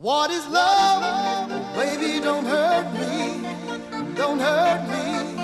What is love? Baby, don't hurt me. Don't hurt me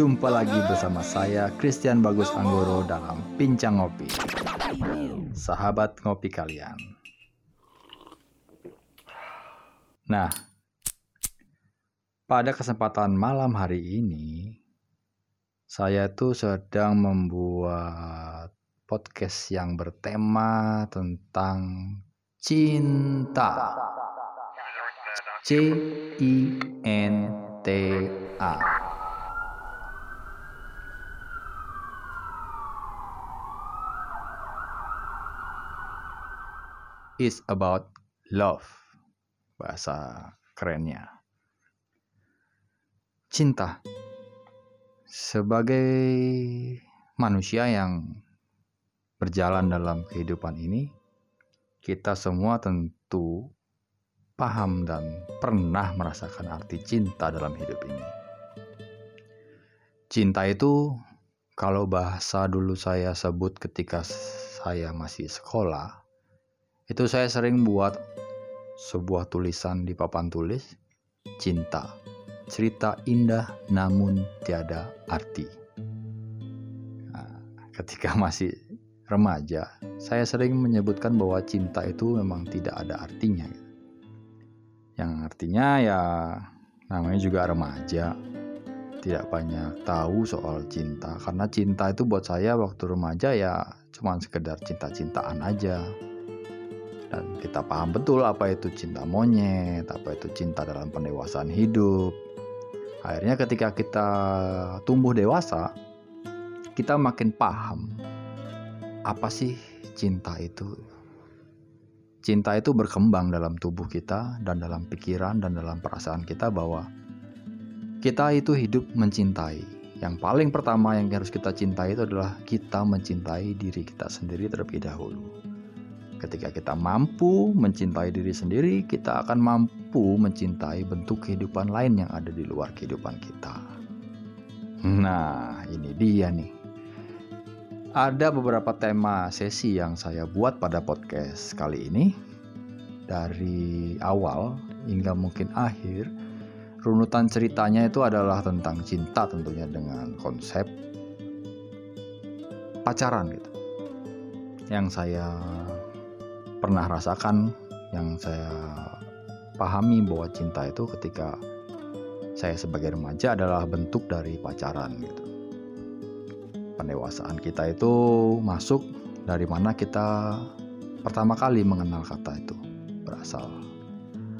Jumpa lagi bersama saya Christian Bagus Anggoro dalam Pincang Ngopi. Sahabat ngopi kalian. Nah, pada kesempatan malam hari ini saya tuh sedang membuat podcast yang bertema tentang cinta. C I N T A. It's about love. Bahasa kerennya. Cinta. Sebagai manusia yang berjalan dalam kehidupan ini, kita semua tentu paham dan pernah merasakan arti cinta dalam hidup ini. Cinta itu kalau bahasa dulu saya sebut ketika saya masih sekolah, itu saya sering buat sebuah tulisan di papan tulis, cinta, cerita indah namun tiada arti. Nah, ketika masih remaja, saya sering menyebutkan bahwa cinta itu memang tidak ada artinya. gitu yang artinya ya namanya juga remaja tidak banyak tahu soal cinta karena cinta itu buat saya waktu remaja ya cuman sekedar cinta-cintaan aja dan kita paham betul apa itu cinta monyet apa itu cinta dalam pendewasaan hidup akhirnya ketika kita tumbuh dewasa kita makin paham apa sih cinta itu cinta itu berkembang dalam tubuh kita dan dalam pikiran dan dalam perasaan kita bahwa kita itu hidup mencintai. Yang paling pertama yang harus kita cintai itu adalah kita mencintai diri kita sendiri terlebih dahulu. Ketika kita mampu mencintai diri sendiri, kita akan mampu mencintai bentuk kehidupan lain yang ada di luar kehidupan kita. Nah, ini dia nih. Ada beberapa tema sesi yang saya buat pada podcast kali ini. Dari awal hingga mungkin akhir, runutan ceritanya itu adalah tentang cinta tentunya dengan konsep pacaran gitu. Yang saya pernah rasakan, yang saya pahami bahwa cinta itu ketika saya sebagai remaja adalah bentuk dari pacaran gitu pendewasaan kita itu masuk dari mana kita pertama kali mengenal kata itu berasal.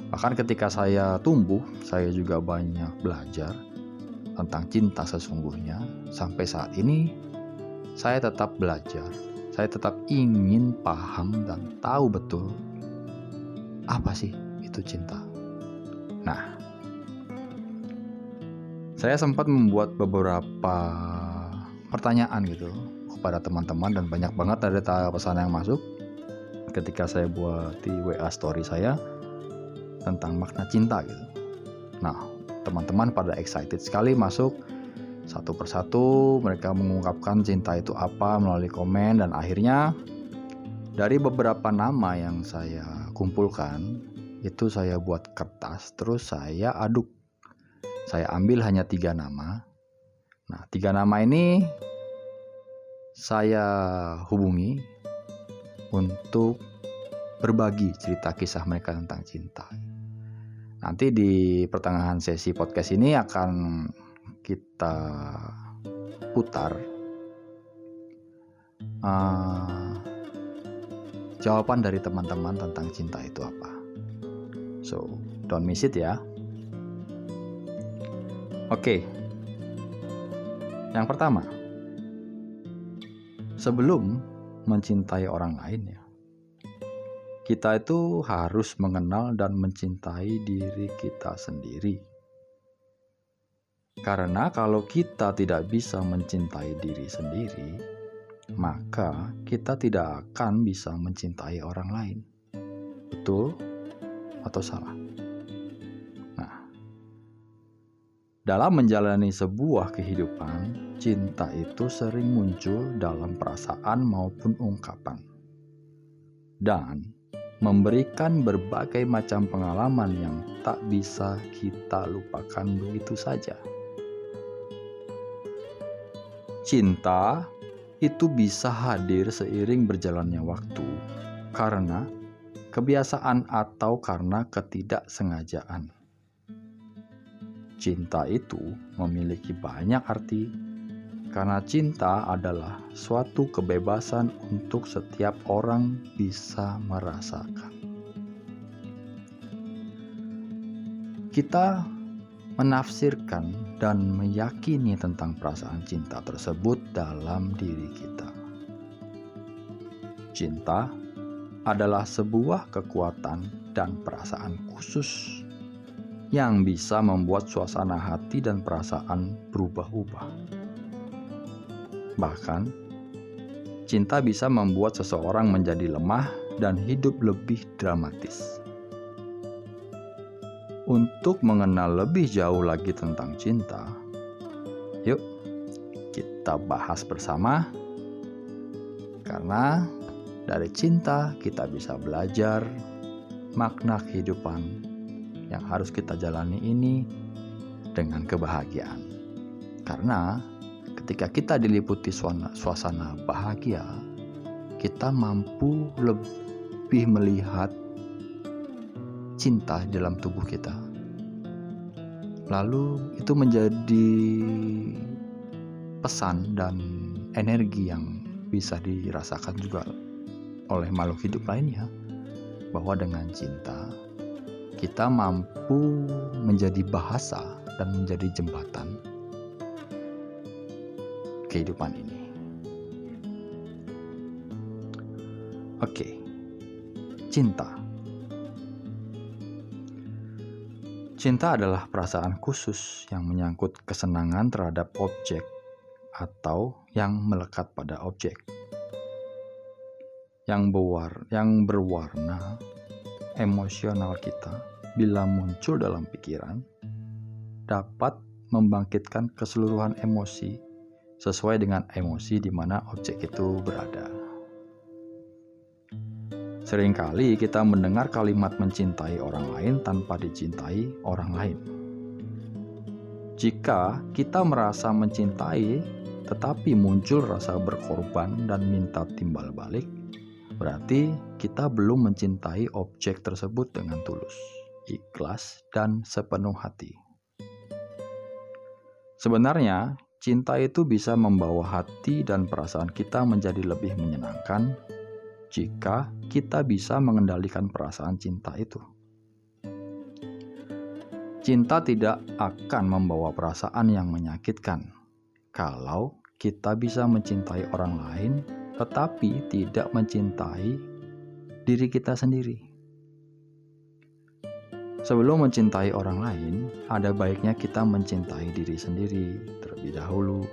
Bahkan ketika saya tumbuh, saya juga banyak belajar tentang cinta sesungguhnya. Sampai saat ini, saya tetap belajar. Saya tetap ingin paham dan tahu betul apa sih itu cinta. Nah, saya sempat membuat beberapa pertanyaan gitu kepada teman-teman dan banyak banget ada pesan yang masuk ketika saya buat di WA story saya tentang makna cinta gitu. Nah, teman-teman pada excited sekali masuk satu persatu mereka mengungkapkan cinta itu apa melalui komen dan akhirnya dari beberapa nama yang saya kumpulkan itu saya buat kertas terus saya aduk saya ambil hanya tiga nama Nah, tiga nama ini saya hubungi untuk berbagi cerita kisah mereka tentang cinta. Nanti di pertengahan sesi podcast ini akan kita putar uh, jawaban dari teman-teman tentang cinta itu apa. So, don't miss it ya. Oke, okay, yang pertama, sebelum mencintai orang lain ya, kita itu harus mengenal dan mencintai diri kita sendiri. Karena kalau kita tidak bisa mencintai diri sendiri, maka kita tidak akan bisa mencintai orang lain. Betul atau salah? Dalam menjalani sebuah kehidupan, cinta itu sering muncul dalam perasaan maupun ungkapan, dan memberikan berbagai macam pengalaman yang tak bisa kita lupakan begitu saja. Cinta itu bisa hadir seiring berjalannya waktu karena kebiasaan atau karena ketidaksengajaan Cinta itu memiliki banyak arti karena cinta adalah suatu kebebasan untuk setiap orang bisa merasakan. Kita menafsirkan dan meyakini tentang perasaan cinta tersebut dalam diri kita. Cinta adalah sebuah kekuatan dan perasaan khusus yang bisa membuat suasana hati dan perasaan berubah-ubah. Bahkan, cinta bisa membuat seseorang menjadi lemah dan hidup lebih dramatis. Untuk mengenal lebih jauh lagi tentang cinta, yuk kita bahas bersama, karena dari cinta kita bisa belajar makna kehidupan yang harus kita jalani ini dengan kebahagiaan. Karena ketika kita diliputi suasana, bahagia, kita mampu lebih melihat cinta dalam tubuh kita. Lalu itu menjadi pesan dan energi yang bisa dirasakan juga oleh makhluk hidup lainnya bahwa dengan cinta kita mampu menjadi bahasa dan menjadi jembatan kehidupan ini. Oke, cinta. Cinta adalah perasaan khusus yang menyangkut kesenangan terhadap objek atau yang melekat pada objek. Yang berwarna, yang berwarna emosional kita bila muncul dalam pikiran dapat membangkitkan keseluruhan emosi sesuai dengan emosi di mana objek itu berada. Seringkali kita mendengar kalimat mencintai orang lain tanpa dicintai orang lain. Jika kita merasa mencintai tetapi muncul rasa berkorban dan minta timbal balik, berarti kita belum mencintai objek tersebut dengan tulus, ikhlas, dan sepenuh hati. Sebenarnya, cinta itu bisa membawa hati dan perasaan kita menjadi lebih menyenangkan jika kita bisa mengendalikan perasaan cinta itu. Cinta tidak akan membawa perasaan yang menyakitkan kalau kita bisa mencintai orang lain, tetapi tidak mencintai diri kita sendiri. Sebelum mencintai orang lain, ada baiknya kita mencintai diri sendiri terlebih dahulu,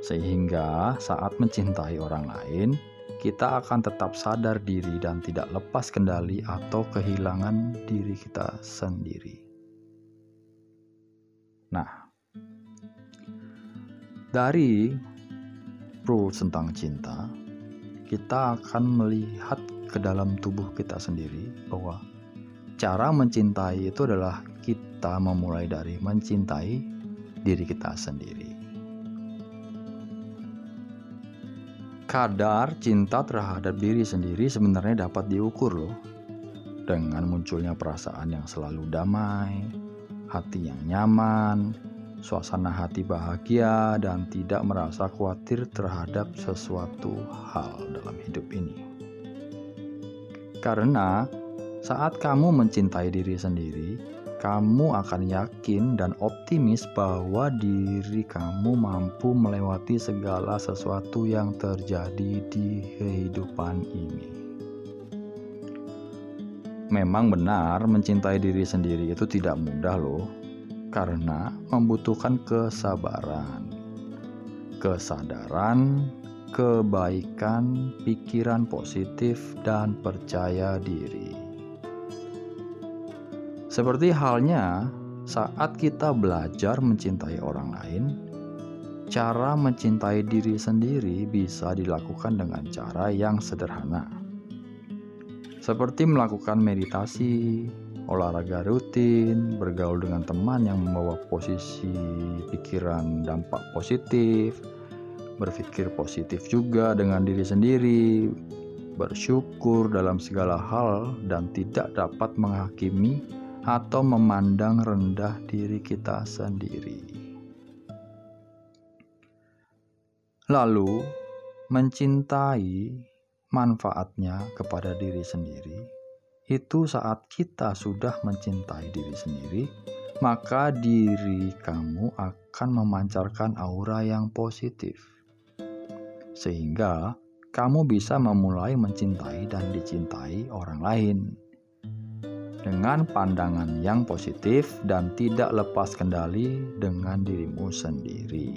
sehingga saat mencintai orang lain, kita akan tetap sadar diri dan tidak lepas kendali atau kehilangan diri kita sendiri. Nah, dari rules tentang cinta, kita akan melihat ke dalam tubuh kita sendiri bahwa cara mencintai itu adalah kita memulai dari mencintai diri kita sendiri. Kadar cinta terhadap diri sendiri sebenarnya dapat diukur loh dengan munculnya perasaan yang selalu damai, hati yang nyaman, suasana hati bahagia dan tidak merasa khawatir terhadap sesuatu hal dalam hidup ini. Karena saat kamu mencintai diri sendiri, kamu akan yakin dan optimis bahwa diri kamu mampu melewati segala sesuatu yang terjadi di kehidupan ini. Memang benar, mencintai diri sendiri itu tidak mudah, loh karena membutuhkan kesabaran, kesadaran, kebaikan, pikiran positif, dan percaya diri. Seperti halnya saat kita belajar mencintai orang lain, cara mencintai diri sendiri bisa dilakukan dengan cara yang sederhana, seperti melakukan meditasi, olahraga rutin, bergaul dengan teman yang membawa posisi pikiran dampak positif, berpikir positif juga dengan diri sendiri, bersyukur dalam segala hal, dan tidak dapat menghakimi atau memandang rendah diri kita sendiri. Lalu, mencintai manfaatnya kepada diri sendiri itu saat kita sudah mencintai diri sendiri, maka diri kamu akan memancarkan aura yang positif, sehingga kamu bisa memulai mencintai dan dicintai orang lain dengan pandangan yang positif dan tidak lepas kendali dengan dirimu sendiri.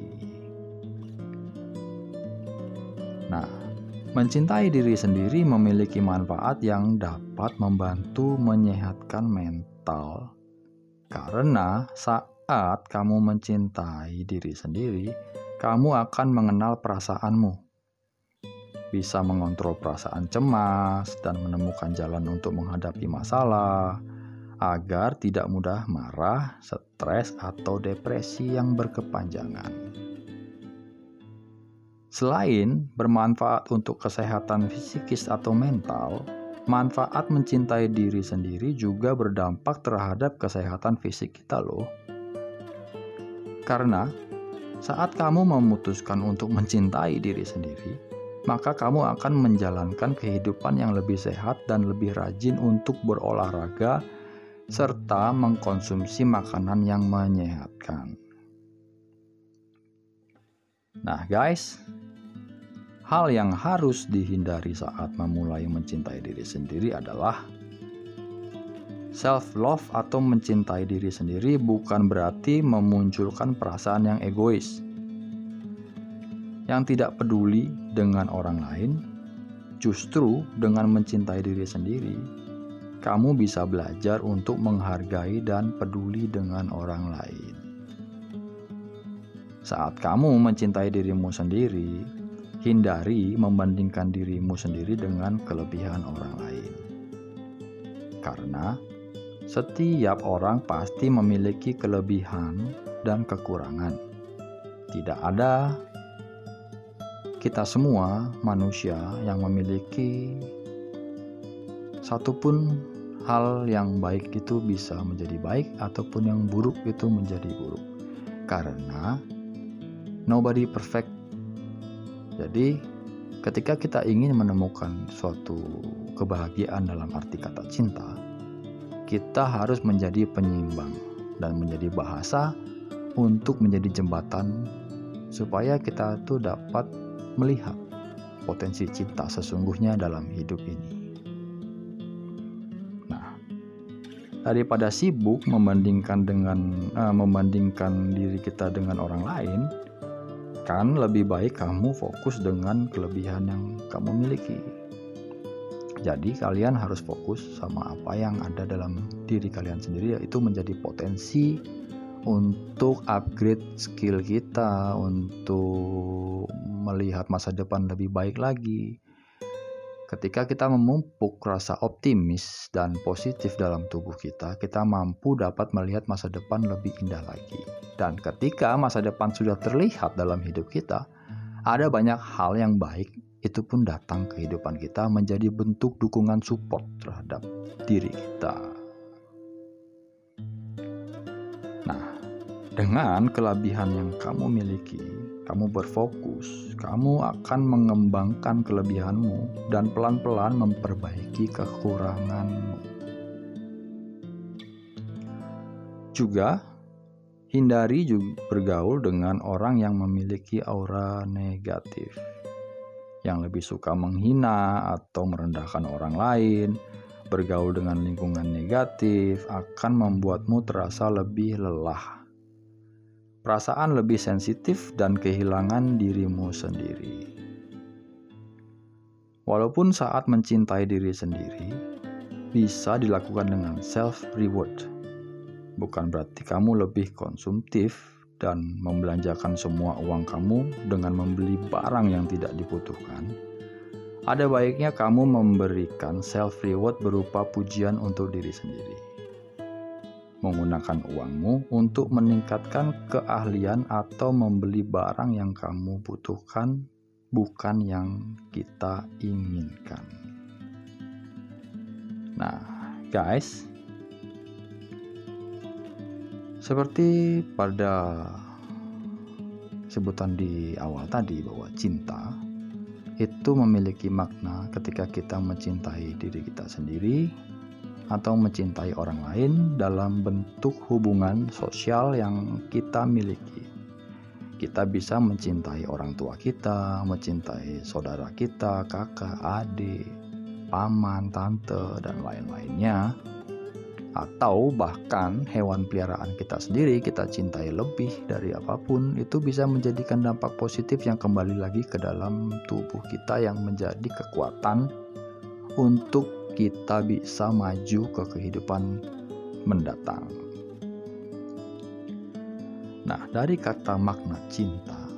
Nah, Mencintai diri sendiri memiliki manfaat yang dapat membantu menyehatkan mental, karena saat kamu mencintai diri sendiri, kamu akan mengenal perasaanmu, bisa mengontrol perasaan cemas, dan menemukan jalan untuk menghadapi masalah agar tidak mudah marah, stres, atau depresi yang berkepanjangan. Selain bermanfaat untuk kesehatan fisikis atau mental, manfaat mencintai diri sendiri juga berdampak terhadap kesehatan fisik kita loh. Karena saat kamu memutuskan untuk mencintai diri sendiri, maka kamu akan menjalankan kehidupan yang lebih sehat dan lebih rajin untuk berolahraga serta mengkonsumsi makanan yang menyehatkan. Nah, guys, hal yang harus dihindari saat memulai mencintai diri sendiri adalah self love atau mencintai diri sendiri bukan berarti memunculkan perasaan yang egois yang tidak peduli dengan orang lain justru dengan mencintai diri sendiri kamu bisa belajar untuk menghargai dan peduli dengan orang lain. Saat kamu mencintai dirimu sendiri, hindari membandingkan dirimu sendiri dengan kelebihan orang lain. Karena setiap orang pasti memiliki kelebihan dan kekurangan. Tidak ada kita semua manusia yang memiliki satupun hal yang baik itu bisa menjadi baik ataupun yang buruk itu menjadi buruk. Karena nobody perfect. Jadi ketika kita ingin menemukan suatu kebahagiaan dalam arti kata cinta, kita harus menjadi penyimbang dan menjadi bahasa untuk menjadi jembatan supaya kita tuh dapat melihat potensi cinta sesungguhnya dalam hidup ini. Nah, daripada sibuk membandingkan dengan uh, membandingkan diri kita dengan orang lain, kan lebih baik kamu fokus dengan kelebihan yang kamu miliki. Jadi kalian harus fokus sama apa yang ada dalam diri kalian sendiri yaitu menjadi potensi untuk upgrade skill kita, untuk melihat masa depan lebih baik lagi. Ketika kita memupuk rasa optimis dan positif dalam tubuh kita, kita mampu dapat melihat masa depan lebih indah lagi. Dan ketika masa depan sudah terlihat dalam hidup kita, ada banyak hal yang baik itu pun datang ke kehidupan kita menjadi bentuk dukungan support terhadap diri kita. Dengan kelebihan yang kamu miliki, kamu berfokus, kamu akan mengembangkan kelebihanmu dan pelan-pelan memperbaiki kekuranganmu. Juga hindari juga bergaul dengan orang yang memiliki aura negatif, yang lebih suka menghina atau merendahkan orang lain. Bergaul dengan lingkungan negatif akan membuatmu terasa lebih lelah perasaan lebih sensitif dan kehilangan dirimu sendiri. Walaupun saat mencintai diri sendiri bisa dilakukan dengan self reward, bukan berarti kamu lebih konsumtif dan membelanjakan semua uang kamu dengan membeli barang yang tidak dibutuhkan. Ada baiknya kamu memberikan self reward berupa pujian untuk diri sendiri menggunakan uangmu untuk meningkatkan keahlian atau membeli barang yang kamu butuhkan, bukan yang kita inginkan. Nah, guys, seperti pada sebutan di awal tadi bahwa cinta itu memiliki makna ketika kita mencintai diri kita sendiri atau mencintai orang lain dalam bentuk hubungan sosial yang kita miliki. Kita bisa mencintai orang tua kita, mencintai saudara kita, kakak, adik, paman, tante, dan lain-lainnya. Atau bahkan hewan peliharaan kita sendiri kita cintai lebih dari apa pun itu bisa menjadikan dampak positif yang kembali lagi ke dalam tubuh kita yang menjadi kekuatan untuk kita bisa maju ke kehidupan mendatang. Nah, dari kata makna cinta,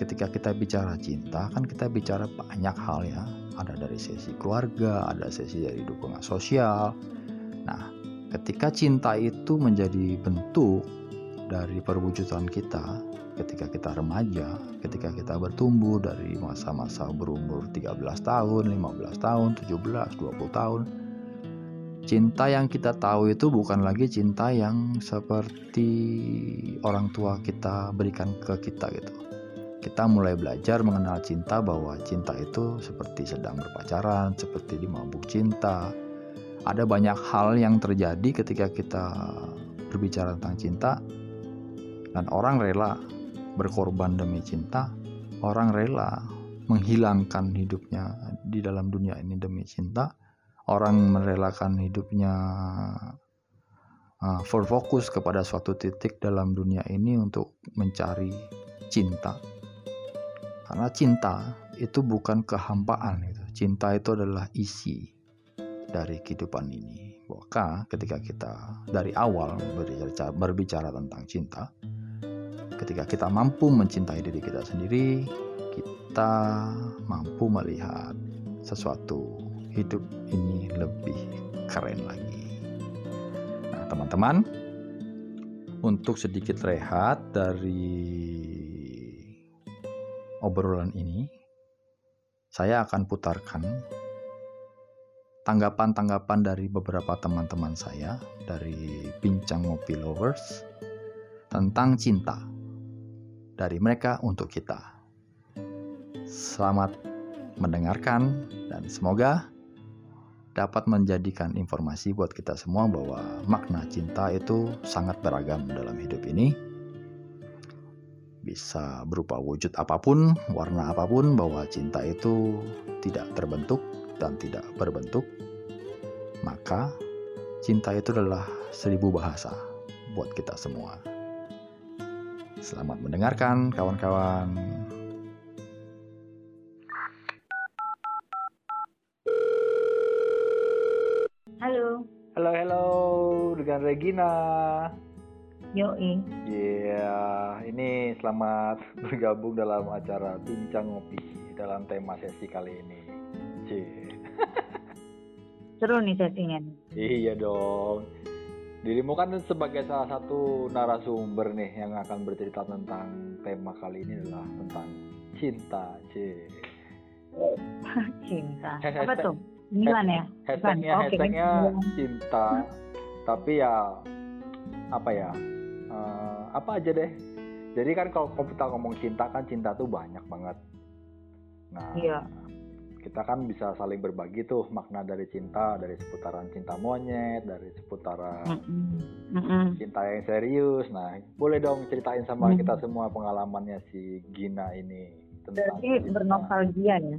ketika kita bicara cinta, kan kita bicara banyak hal ya. Ada dari sesi keluarga, ada sesi dari dukungan sosial. Nah, ketika cinta itu menjadi bentuk dari perwujudan kita, ketika kita remaja, ketika kita bertumbuh dari masa-masa berumur 13 tahun, 15 tahun, 17, 20 tahun. Cinta yang kita tahu itu bukan lagi cinta yang seperti orang tua kita berikan ke kita gitu. Kita mulai belajar mengenal cinta bahwa cinta itu seperti sedang berpacaran, seperti di mabuk cinta. Ada banyak hal yang terjadi ketika kita berbicara tentang cinta dan orang rela berkorban demi cinta, orang rela menghilangkan hidupnya di dalam dunia ini demi cinta, orang merelakan hidupnya uh, berfokus kepada suatu titik dalam dunia ini untuk mencari cinta. Karena cinta itu bukan kehampaan itu. Cinta itu adalah isi dari kehidupan ini. Maka ketika kita dari awal berbicara tentang cinta, ketika kita mampu mencintai diri kita sendiri, kita mampu melihat sesuatu hidup ini lebih keren lagi. Nah, teman-teman, untuk sedikit rehat dari obrolan ini, saya akan putarkan tanggapan-tanggapan dari beberapa teman-teman saya dari Bincang Ngopi Lovers tentang cinta dari mereka untuk kita. Selamat mendengarkan dan semoga dapat menjadikan informasi buat kita semua bahwa makna cinta itu sangat beragam dalam hidup ini. Bisa berupa wujud apa pun, warna apa pun, bahwa cinta itu tidak terbentuk dan tidak berbentuk, maka cinta itu adalah seribu bahasa buat kita semua. Selamat mendengarkan, kawan-kawan. Halo, Halo, halo, dengan Regina. Yoi. Iya, ini selamat bergabung dalam acara Bincang Ngopi dalam tema sesi kali ini. Cie. Seru nih sesinya. nih. Iya dong. Dirimu kan sebagai salah satu narasumber nih yang akan bercerita tentang tema kali ini adalah tentang cinta, cie. Cinta. Apa tuh? Milan ya? Hashtagnya, Oke, hashtagnya Milan. cinta. Tapi ya apa ya? eh, apa aja deh. Jadi kan kalau kita ngomong cinta kan cinta tuh banyak banget. Nah, Iya. Kita kan bisa saling berbagi tuh makna dari cinta dari seputaran cinta monyet, dari seputaran Mm-mm. Mm-mm. cinta yang serius. Nah, boleh dong ceritain sama Hmm. kita semua pengalamannya si Gina ini tentang Berarti cinta. bernostalgia ya?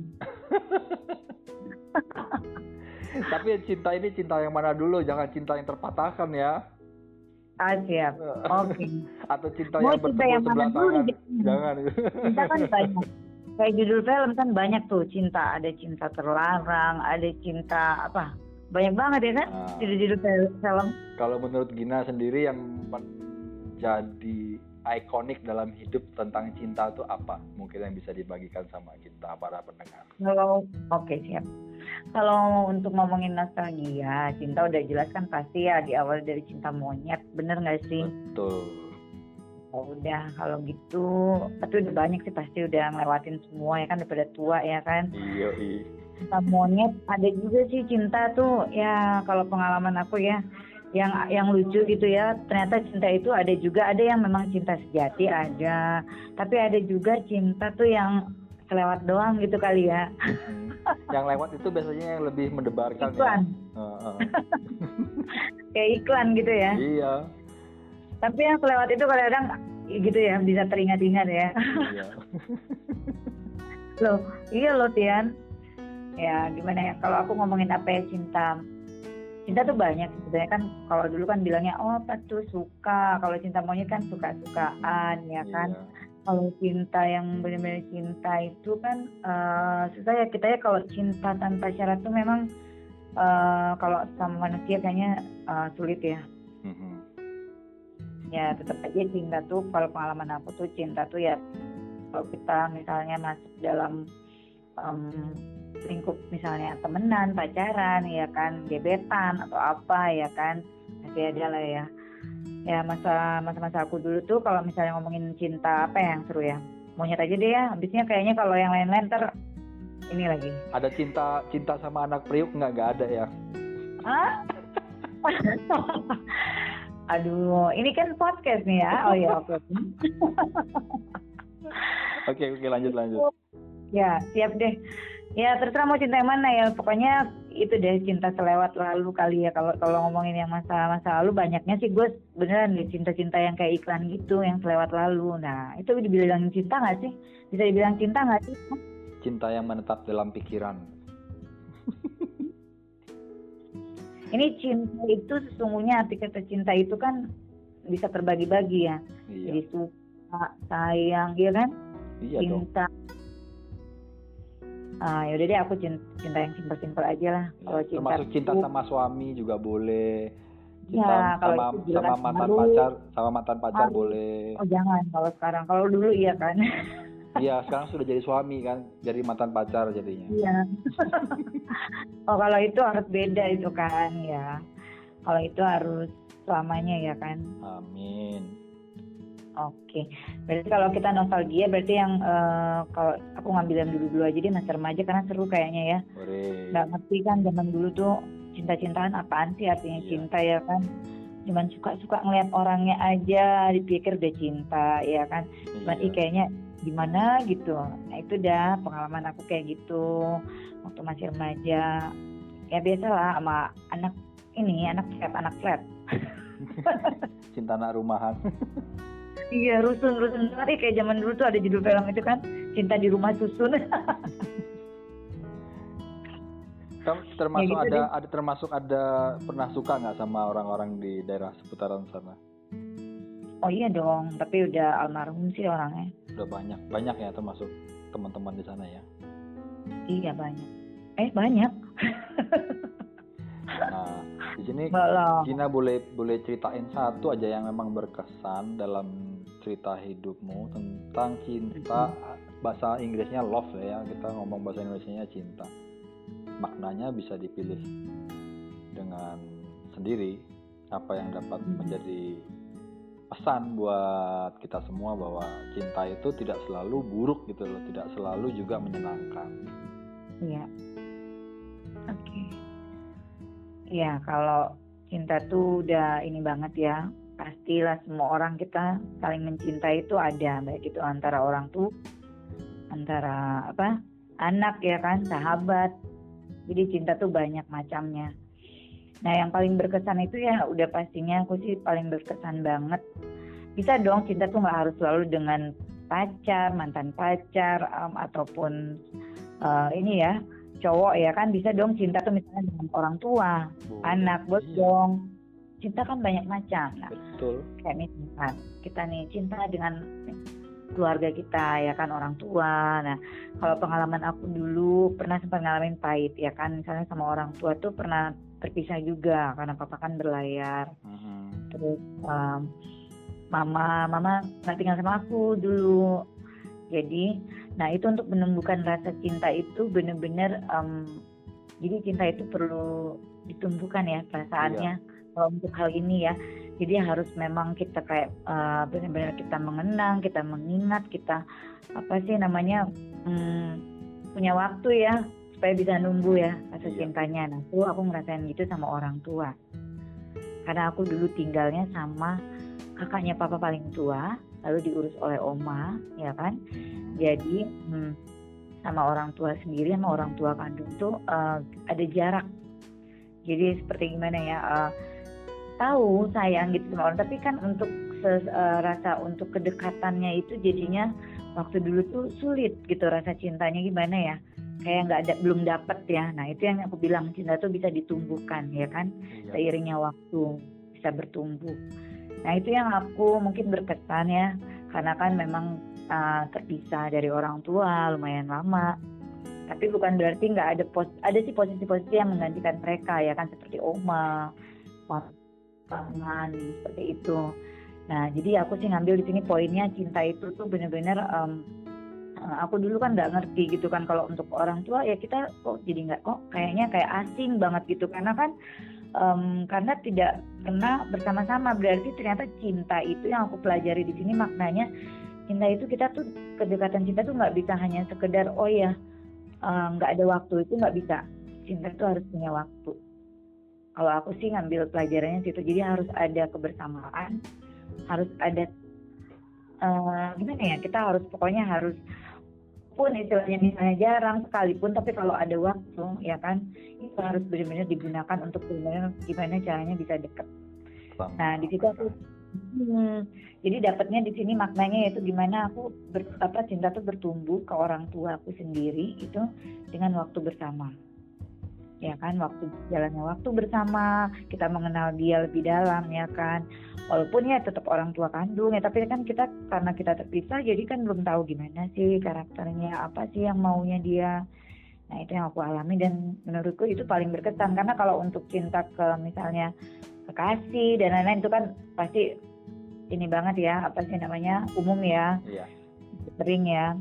Tapi cinta ini cinta yang mana dulu? Jangan cinta yang terpatahkan ya. Ah, siap. Oke. Atau cinta Mau yang cinta yang mana sebelah tangan. Jangan. Cinta kan banyak. Kayak judul film kan banyak tuh cinta. Ada cinta terlarang, ada cinta apa? Banyak banget ya kan? Nah, Judul-judul fil- film. kalau menurut Gina sendiri yang menjadi ikonik dalam hidup tentang cinta itu apa? Mungkin yang bisa dibagikan sama kita para pendengar. Kalau oke siap. Kalau untuk ngomongin nostalgia, cinta udah jelas kan pasti ya di awal dari cinta monyet, bener nggak sih? Betul. Oh, udah kalau gitu, tapi udah banyak sih pasti udah ngelewatin semua ya kan daripada tua ya kan. Iya, iya. Cinta monyet ada juga sih cinta tuh ya kalau pengalaman aku ya yang yang lucu gitu ya ternyata cinta itu ada juga ada yang memang cinta sejati ada tapi ada juga cinta tuh yang selewat doang gitu kali ya yang lewat itu biasanya yang lebih mendebarkan iklan ya. Heeh. kayak iklan gitu ya iya. Tapi yang selewat itu kadang-kadang gitu ya bisa teringat-ingat ya Iya. loh iya loh Tian ya gimana ya kalau aku ngomongin apa ya cinta cinta tuh banyak sebenarnya kan kalau dulu kan bilangnya oh apa tuh suka kalau cinta monyet kan suka-sukaan ya kan Iya. kalau cinta yang benar-benar cinta itu kan eh, susah ya kita ya kalau cinta tanpa syarat tuh memang eh, kalau sama manusia kayaknya eh, sulit ya. Ya tetap aja cinta tuh kalau pengalaman aku tuh cinta tuh ya kalau kita misalnya masuk dalam em, lingkup misalnya temenan pacaran ya kan gebetan atau apa ya kan pasti ada lah ya ya masa masa masa aku dulu tuh kalau misalnya ngomongin cinta apa yang seru ya monyet aja deh ya habisnya kayaknya kalau yang lain-lain ter ini lagi Ada cinta cinta sama anak priuk nggak? Nggak ada ya. Hah? Aduh, ini kan podcast nih ya. Oh ya, oke. Oke oke lanjut lanjut. Ya, siap deh. Ya, terserah mau cinta yang mana ya. Pokoknya itu deh cinta selewat lalu kali ya. Kalau kalau ngomongin yang masa-masa lalu banyaknya sih gue beneran deh cinta-cinta yang kayak iklan gitu, yang selewat lalu. Nah, itu dibilang cinta nggak sih? Bisa dibilang cinta nggak sih? Cinta yang menetap dalam pikiran. Ini cinta itu sesungguhnya arti kata cinta itu kan bisa terbagi-bagi ya. Jadi Iya. suka, sayang, ya kan? Iya dong. cinta ah yaudah deh aku cinta, cinta yang simpel-simpel aja lah Ya, kalau cinta termasuk cinta tuh- sama suami juga boleh cinta Ya, kalau sama itu sama mantan pacar sama mantan pacar Harus. boleh oh jangan kalau sekarang kalau dulu iya kan iya sekarang sudah jadi suami kan jadi mantan pacar jadinya iya oh kalau itu harus beda itu kan ya kalau itu harus selamanya ya kan amin Oke, berarti kalau kita nostalgia berarti yang eh, kalau aku ngambil yang dulu-dulu aja deh masa remaja karena seru kayaknya ya. boleh Nggak ngerti kan zaman dulu tuh cinta-cintaan apaan sih artinya Iya. cinta ya kan? Cuman suka-suka ngeliat orangnya aja dipikir udah cinta ya kan? Cuman Iya. kayaknya gimana gitu. Nah itu dah pengalaman aku kayak gitu waktu masih remaja. Ya biasalah sama anak ini anak flat anak flat. cinta anak rumahan Iya rusun rusun banget kayak zaman dulu tuh ada judul film itu kan cinta di rumah susun. Kamu termasuk gitu ada ada termasuk ada pernah suka nggak sama orang-orang di daerah seputaran sana oh iya dong tapi udah almarhum sih orangnya. udah banyak banyak ya termasuk teman-teman di sana ya Iya banyak. Eh banyak. nah di sini Belum. Gina boleh boleh ceritain satu aja yang memang berkesan dalam cerita hidupmu tentang cinta bahasa Inggrisnya love ya kita ngomong bahasa Indonesia cinta maknanya bisa dipilih dengan sendiri apa yang dapat Hmm. menjadi pesan buat kita semua bahwa cinta itu tidak selalu buruk gitu loh tidak selalu juga menyenangkan Iya. Oke. Iya kalau cinta tuh udah ini banget ya. Pastilah semua orang kita saling mencintai itu ada baik itu antara orang tuh antara apa anak ya kan sahabat. Jadi cinta tuh banyak macamnya. Nah yang paling berkesan itu ya udah pastinya aku sih paling berkesan banget. Bisa dong cinta tuh nggak harus selalu dengan pacar, mantan pacar, em, ataupun eh, ini ya cowok ya kan bisa dong cinta tuh misalnya dengan orang tua, Boleh. anak, bos Iya, dong. Cinta kan banyak macam. Nah, betul kayak misalkan kita nih cinta dengan keluarga kita ya kan orang tua. Nah, kalau pengalaman aku dulu pernah sempat ngalamin pahit ya kan misalnya sama orang tua tuh pernah terpisah juga karena papa kan berlayar. Mhm. Terus em, mama mama nggak tinggal sama aku dulu. Jadi, nah itu untuk menumbuhkan rasa cinta itu bener-bener em, jadi cinta itu perlu ditumbuhkan ya perasaannya kalau untuk hal ini ya. Jadi harus memang kita kayak eh, benar-benar kita mengenang, kita mengingat, kita apa sih namanya hmm, punya waktu ya supaya bisa nunggu ya rasa Iya. cintanya. Nah, itu aku ngerasain gitu sama orang tua. Karena aku dulu tinggalnya sama kakaknya papa paling tua, lalu diurus oleh oma, ya kan. Jadi hmm, sama orang tua sendiri sama orang tua kandung tuh eh, ada jarak. Jadi seperti gimana ya? eh, tahu sayang gitu sama orang, tapi kan untuk ses- eh, rasa untuk kedekatannya itu jadinya waktu dulu tuh sulit gitu rasa cintanya gimana ya? Kayak nggak ada belum dapet ya. Nah itu yang aku bilang cinta tuh bisa ditumbuhkan ya kan? Iya. seiringnya waktu bisa bertumbuh. Nah itu yang aku mungkin berkesan ya, karena kan memang uh, terpisah dari orang tua lumayan lama. Tapi bukan berarti nggak ada pos, ada sih posisi-posisi yang menggantikan mereka ya kan seperti oma, pasangan seperti itu. Nah jadi aku sih ngambil di sini poinnya cinta itu tuh bener-bener um, uh, aku dulu kan nggak ngerti gitu kan. Kalau untuk orang tua ya kita kok jadi nggak kok kayaknya kayak asing banget gitu. Karena kan em, karena tidak pernah bersama-sama berarti ternyata cinta itu yang aku pelajari di sini. Maknanya cinta itu kita tuh kedekatan cinta tuh nggak bisa hanya sekedar oh ya eh, nggak ada waktu itu nggak bisa. Cinta itu harus punya waktu. Kalau aku sih ngambil pelajarannya situ. Jadi harus ada kebersamaan harus ada eh, gimana ya kita harus pokoknya harus pun istilahnya misalnya jarang sekalipun tapi kalau ada waktu ya kan itu harus benar-benar digunakan untuk benar gimana caranya bisa Bang. nah di situ aku hmm, jadi dapatnya di sini maknanya yaitu gimana aku ber, apa cinta tuh bertumbuh ke orang tua aku sendiri itu dengan waktu bersama. Ya kan waktu jalannya waktu bersama kita mengenal dia lebih dalam ya kan walaupun ya tetap orang tua kandung ya tapi kan kita karena kita terpisah jadi kan belum tahu gimana sih karakternya apa sih yang maunya dia Nah itu yang aku alami dan menurutku itu paling berkesan karena kalau untuk cinta ke misalnya kekasih dan lain-lain itu kan pasti ini banget ya apa sih namanya umum ya Iya. sering ya.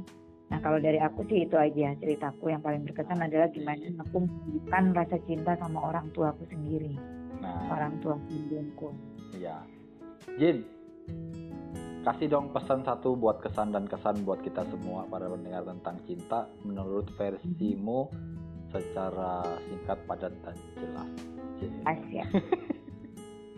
Nah kalau dari aku sih itu aja ceritaku yang paling berkesan adalah gimana aku menunjukkan rasa cinta sama orang tuaku sendiri, Nah, orang tua kandungku. iya. Jin, kasih dong pesan satu buat kesan dan kesan buat kita semua para pendengar tentang cinta menurut versimu secara singkat, padat dan jelas. Asyik.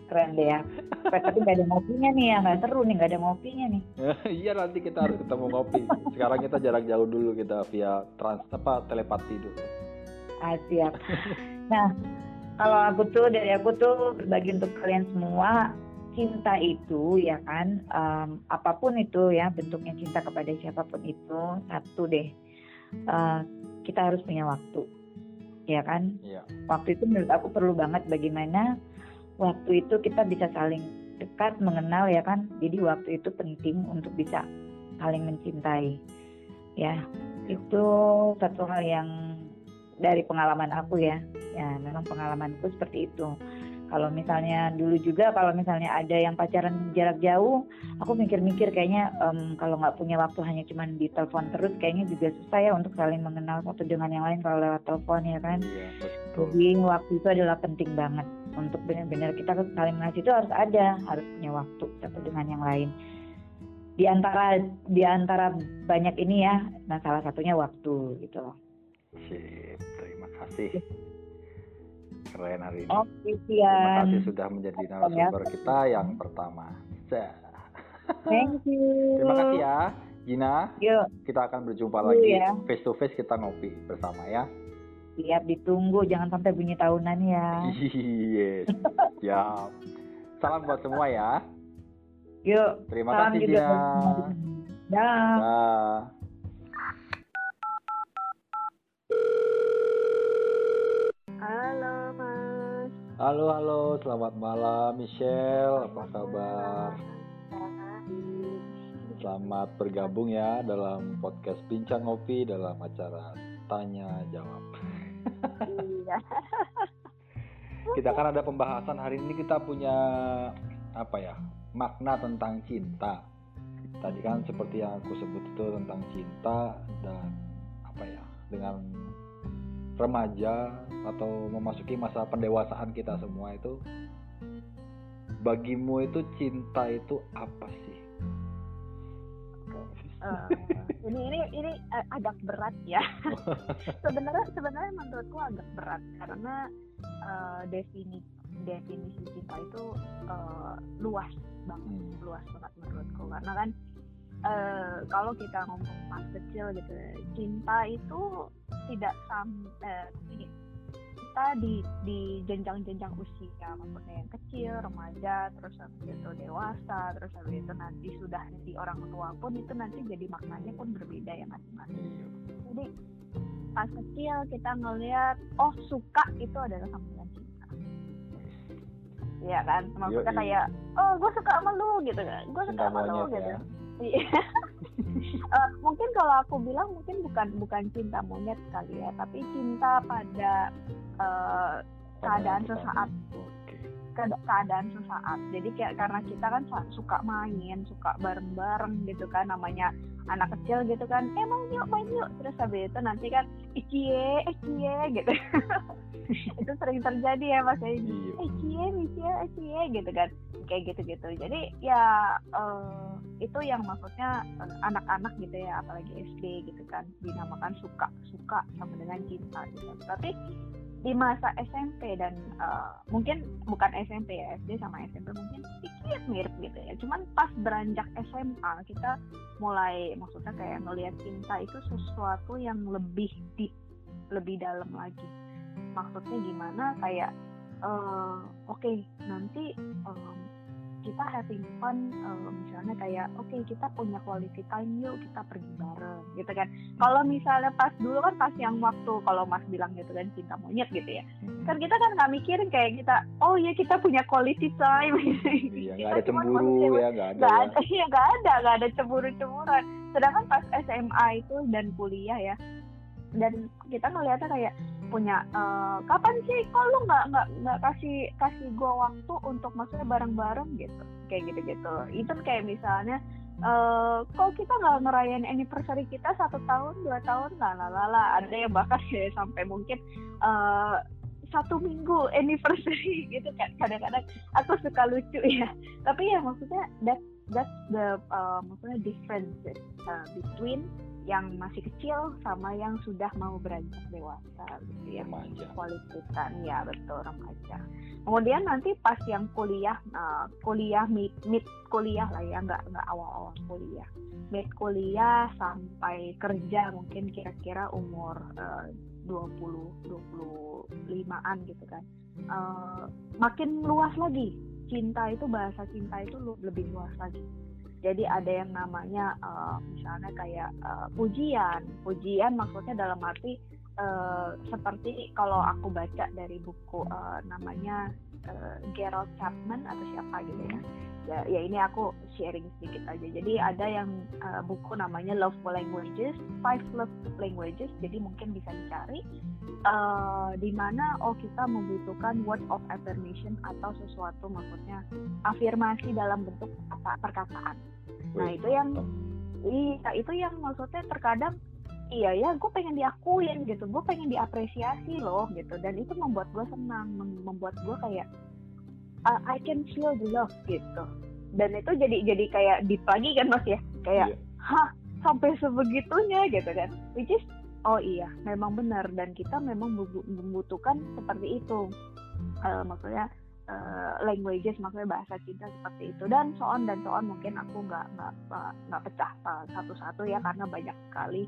Keren deh ya. Tapi nggak ada ngopinya nih ya, nggak seru nih, nggak ada ngopinya nih. iya nanti kita harus ketemu ngopi. Sekarang kita jarak jauh dulu kita via trans apa telepati dulu. Asyik. Nah, kalau aku tuh dari aku tuh berbagi untuk kalian semua cinta itu ya kan em, apa pun itu ya bentuknya cinta kepada siapa pun itu satu deh eh, kita harus punya waktu ya kan? Iya. waktu itu menurut aku perlu banget bagaimana waktu itu kita bisa saling dekat mengenal ya kan? Jadi waktu itu penting untuk bisa saling mencintai ya. Itu satu hal yang dari pengalaman aku ya. Ya memang pengalamanku seperti itu kalau misalnya dulu juga kalau misalnya ada yang pacaran jarak jauh aku mikir-mikir kayaknya em, kalau nggak punya waktu hanya cuman di telepon terus kayaknya juga susah ya untuk saling mengenal satu dengan yang lain kalau lewat telepon ya kan Iya, betul. jadi waktu itu adalah penting banget untuk benar-benar kita saling mengasihi itu harus ada, harus punya waktu satu dengan yang lain. Di antara di antara banyak ini ya, nah salah satunya waktu gitu. loh. Sip, terima kasih. Keren hari ini. Oke, Terima kasih sudah menjadi Ya. narasumber kita yang pertama. Thank you. Terima kasih ya, Gina. Yuk, Kita akan berjumpa Yuk lagi ya. face to face kita ngopi bersama ya. siap ditunggu, jangan sampai bunyi tahunan ya. Yes. Siap. Salam buat semua ya. Yuk, Terima salam kasih juga Gina. Dah. Dah. Halo halo, selamat malam Michelle. Apa kabar? Selamat bergabung ya dalam podcast Bincang Ngopi dalam acara Tanya Jawab. Iya. Kita kan ada pembahasan hari ini kita punya apa ya? Makna tentang cinta. Tadi kan seperti yang aku sebut itu tentang cinta dan apa ya? Dengan remaja atau memasuki masa pendewasaan kita semua itu bagimu itu cinta itu apa sih? Eh, ini ini ini eh, agak berat ya. sebenarnya sebenarnya menurutku agak berat karena eh, definisi definisi cinta itu eh, luas banget, Hmm. luas banget menurutku karena kan eh, kalau kita ngomong pas kecil gitu, ya, cinta itu tidak sam eh, ini, kita di di jenjang-jenjang usia maksudnya yang kecil remaja terus habis itu dewasa terus habis itu nanti sudah jadi orang tua pun itu nanti jadi maknanya pun berbeda ya masing-masing. Jadi pas kecil kita ngelihat oh suka itu adalah sama dengan cinta. Iya kan? Maksudnya kayak oh gue suka sama lu gitu kan? Gue suka sama lu gitu. ya. Iya. Eh, mungkin kalau aku bilang mungkin bukan bukan cinta monyet kali ya, tapi cinta pada eh, keadaan sesaat. Ke- keadaan sesaat. Jadi kayak karena kita kan suka main, suka bareng-bareng gitu kan namanya anak kecil gitu kan. Emang yuk main yuk. Terus habis itu nanti kan icie, icie gitu. itu sering terjadi ya Mas. Eh cie, cie, cie gitu kan. Kayak gitu-gitu. Jadi ya eh, itu yang maksudnya eh, anak-anak gitu ya, apalagi SD gitu kan dinamakan suka, suka sama dengan cinta gitu. Tapi di masa SMP dan eh, mungkin bukan SMP ya SD sama SMP mungkin sedikit mirip gitu ya. Cuman pas beranjak SMA kita mulai maksudnya kayak ngelihat cinta itu sesuatu yang lebih deep lebih dalam lagi. Maksudnya gimana? Kayak eh, oke nanti em, kita having fun eh, misalnya kayak oke kita punya quality time yuk kita pergi bareng gitu kan kalau misalnya pas dulu kan pas yang waktu kalau Mas bilang gitu kan cinta monyet gitu ya Hmm. kan kita kan nggak mikirin kayak kita oh ya kita punya quality time Iya, nggak ada cemburu ya, nggak ada. nggak ya. ada iya nggak ada nggak ada cemburu cemburuan sedangkan pas SMA itu dan kuliah ya dan kita ngeliatnya kayak punya eh, kapan sih? Kok lu nggak nggak nggak kasih kasih gua waktu untuk maksudnya bareng-bareng gitu? Kayak gitu-gitu. Itu kayak misalnya eh kok kita nggak ngerayain anniversary kita satu tahun dua tahun? Lah lah lah ada yang bahkan kayak sampai mungkin eh satu minggu anniversary gitu kan. Kadang-kadang aku suka lucu ya. Tapi ya maksudnya that that's the uh, maksudnya difference uh, between yang masih kecil sama yang sudah mau beranjak dewasa gitu ya. Remaja. ya betul remaja. Kemudian nanti pas yang kuliah uh, kuliah mid, mid kuliah lah ya nggak nggak awal-awal kuliah. Mid kuliah sampai kerja mungkin kira-kira umur uh, 20 25-an gitu kan. Eh, makin luas lagi. Cinta itu bahasa cinta itu lebih luas lagi jadi ada yang namanya eh, misalnya kayak eh, pujian. Pujian maksudnya dalam arti eh, seperti kalau aku baca dari buku eh, namanya eh, Gerald Chapman atau siapa gitu ya. Ya, ya ini aku sharing sedikit aja. Jadi ada yang eh, buku namanya Love Languages Five Love Languages. Jadi mungkin bisa dicari. Eh, di mana oh kita membutuhkan word of affirmation atau sesuatu maksudnya afirmasi dalam bentuk kata perkataan. Nah itu yang iya itu yang maksudnya terkadang iya ya gue pengen diakuin gitu gue pengen diapresiasi loh gitu. Dan itu membuat gue senang mem- membuat gue kayak "Uh, I can feel the love gitu. Dan itu jadi jadi kayak deep lagi kan mas ya? Kayak Iya. hah sampai sebegitunya gitu kan. Which is oh iya memang benar. Dan kita memang membu- membutuhkan seperti itu. Eh, maksudnya eh, languages maksudnya bahasa cinta seperti itu. Dan so on dan so on mungkin aku nggak nggak nggak- nggak pecah eh, satu-satu ya karena banyak sekali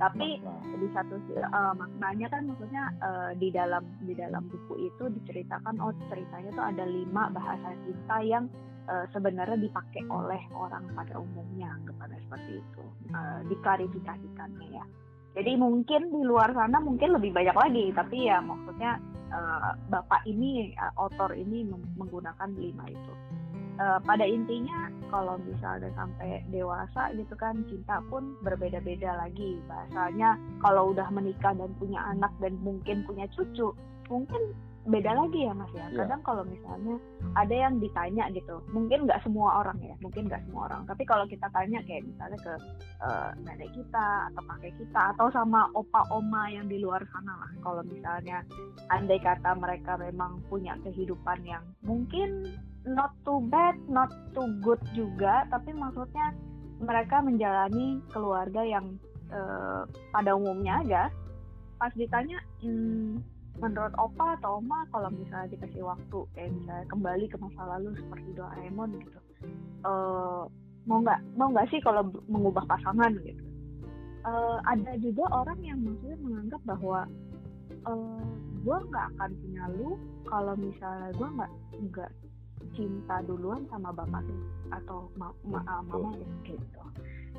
tapi di satu eh, maknanya kan maksudnya eh, di dalam di dalam buku itu diceritakan oh ceritanya tuh ada lima bahasa cinta yang eh, sebenarnya dipakai oleh orang pada umumnya kepada seperti itu Eh, diklarifikasikannya ya. Jadi mungkin di luar sana mungkin lebih banyak lagi tapi ya maksudnya eh, bapak ini eh, author ini menggunakan lima itu Eh, pada intinya kalau misalnya sampai dewasa gitu kan cinta pun berbeda-beda lagi. Bahasanya kalau udah menikah dan punya anak dan mungkin punya cucu mungkin beda lagi ya mas ya. Iya. kadang kalau misalnya ada yang ditanya gitu mungkin nggak semua orang ya mungkin nggak semua orang. Tapi kalau kita tanya kayak misalnya ke eh, nenek kita atau kakek kita atau sama opa oma yang di luar sana lah. Kalau misalnya andai kata mereka memang punya kehidupan yang mungkin not too bad not too good juga tapi maksudnya mereka menjalani keluarga yang eh, pada umumnya aja. Pas ditanya hmm, menurut opa atau oma kalau misalnya dikasih waktu kayak misalnya kembali ke masa lalu seperti Doraemon gitu eh, mau nggak mau nggak sih kalau mengubah pasangan gitu? Eh, ada juga orang yang maksudnya menganggap bahwa eh gue nggak akan punya lu kalau misalnya gue nggak nggak cinta duluan sama bapak lu atau ma ma- ah, mama lu gitu.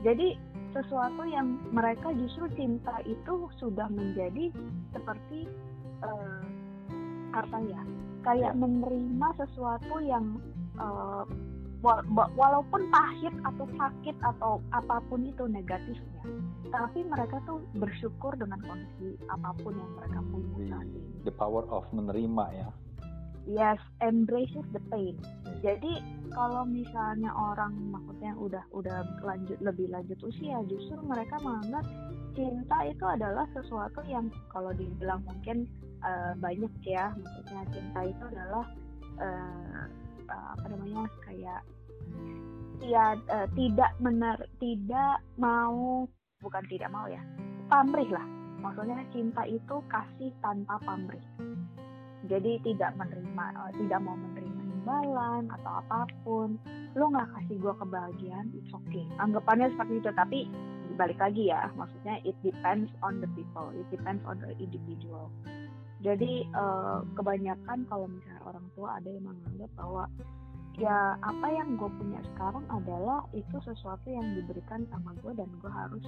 Jadi sesuatu yang mereka justru cinta itu sudah menjadi seperti eh, apa ya kayak menerima sesuatu yang wa- walaupun pahit atau sakit atau apa pun itu negatifnya tapi mereka tuh bersyukur dengan kondisi apa pun yang mereka punya The, saat ini. the power of menerima ya. Yes embraces the pain. Jadi kalau misalnya orang maksudnya udah udah lanjut lebih lanjut usia justru mereka menganggap cinta itu adalah sesuatu yang kalau dibilang mungkin eh, banyak ya maksudnya cinta itu adalah eh, apa namanya kayak ya eh, tidak mener tidak mau bukan tidak mau ya pamrih lah. Maksudnya cinta itu kasih tanpa pamrih jadi tidak menerima eh, tidak mau menerima imbalan atau apa pun. Lo nggak kasih gue kebahagiaan it's okay. Anggapannya seperti itu tapi balik lagi ya maksudnya it depends on the people it depends on the individual. Jadi eh, kebanyakan kalau misalnya orang tua ada yang menganggap bahwa ya apa yang gue punya sekarang adalah itu sesuatu yang diberikan sama gue dan gue harus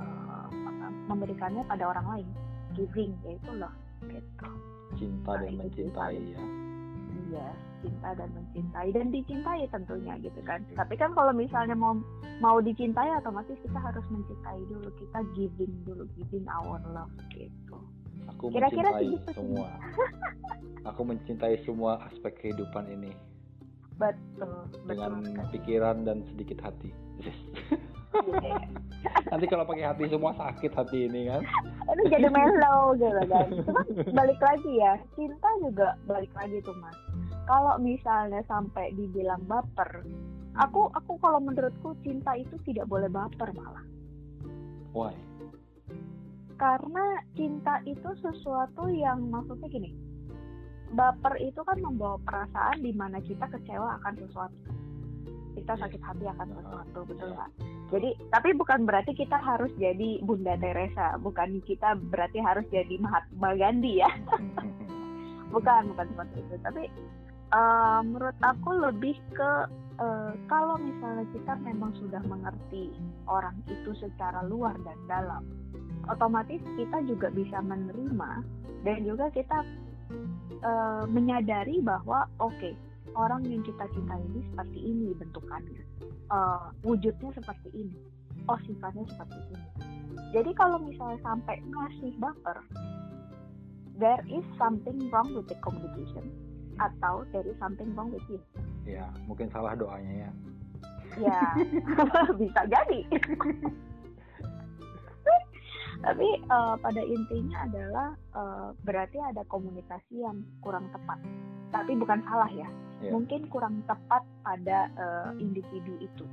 apa, memberikannya pada orang lain. Giving yaitu loh gitu Cinta Nah, dan itu mencintai ya. Hmm, ya cinta dan mencintai dan dicintai tentunya gitu kan tapi kan kalau misalnya mau mau dicintai otomatis kita harus mencintai dulu kita giving dulu giving our love gitu Aku Kira-kira mencintai sih. semua. Aku mencintai semua aspek kehidupan ini betul dengan betul pikiran dan sedikit hati. Iya. Nanti kalau pakai hati semua sakit hati ini kan. itu jadi mellow gitu kan? Cuma balik lagi ya cinta juga balik lagi tuh mas. Kalau misalnya sampai dibilang baper aku aku kalau menurutku cinta itu tidak boleh baper malah. Why? karena cinta itu sesuatu yang maksudnya gini baper itu kan membawa perasaan di mana kita kecewa akan sesuatu. Kita sakit hati akan sesuatu betul nggak jadi tapi bukan berarti kita harus jadi Bunda Teresa. Bukan kita berarti harus jadi Mahatma Gandhi ya. Bukan bukan seperti itu. Tapi eh, menurut aku lebih ke eh, kalau misalnya kita memang sudah mengerti orang itu secara luar dan dalam otomatis kita juga bisa menerima dan juga kita eh, menyadari bahwa oke orang yang kita cintai ini seperti ini bentukannya. Eh, wujudnya seperti ini. Oh sifatnya seperti ini. Jadi kalau misalnya sampai ngasih baper there is something wrong with the communication atau there is something wrong with you. Ya, mungkin salah doanya ya. ya bisa jadi tapi eh, pada intinya adalah eh, berarti ada komunikasi yang kurang tepat tapi bukan salah ya Ya. mungkin kurang tepat pada eh, individu itu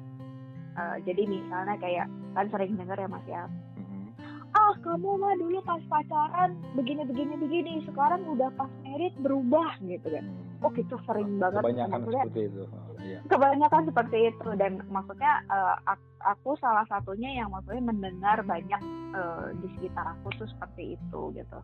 Eh, jadi misalnya kayak kan sering dengar ya mas ya Mhm. ah kamu mah dulu pas pacaran begini begini begini sekarang udah pas merit berubah gitu kan Hmm. oh gitu sering banget Kebanyakan maksudnya seperti itu. Kebanyakan seperti itu. Dan maksudnya ak- aku salah satunya yang maksudnya mendengar banyak eh, di sekitar aku tuh seperti itu gitu.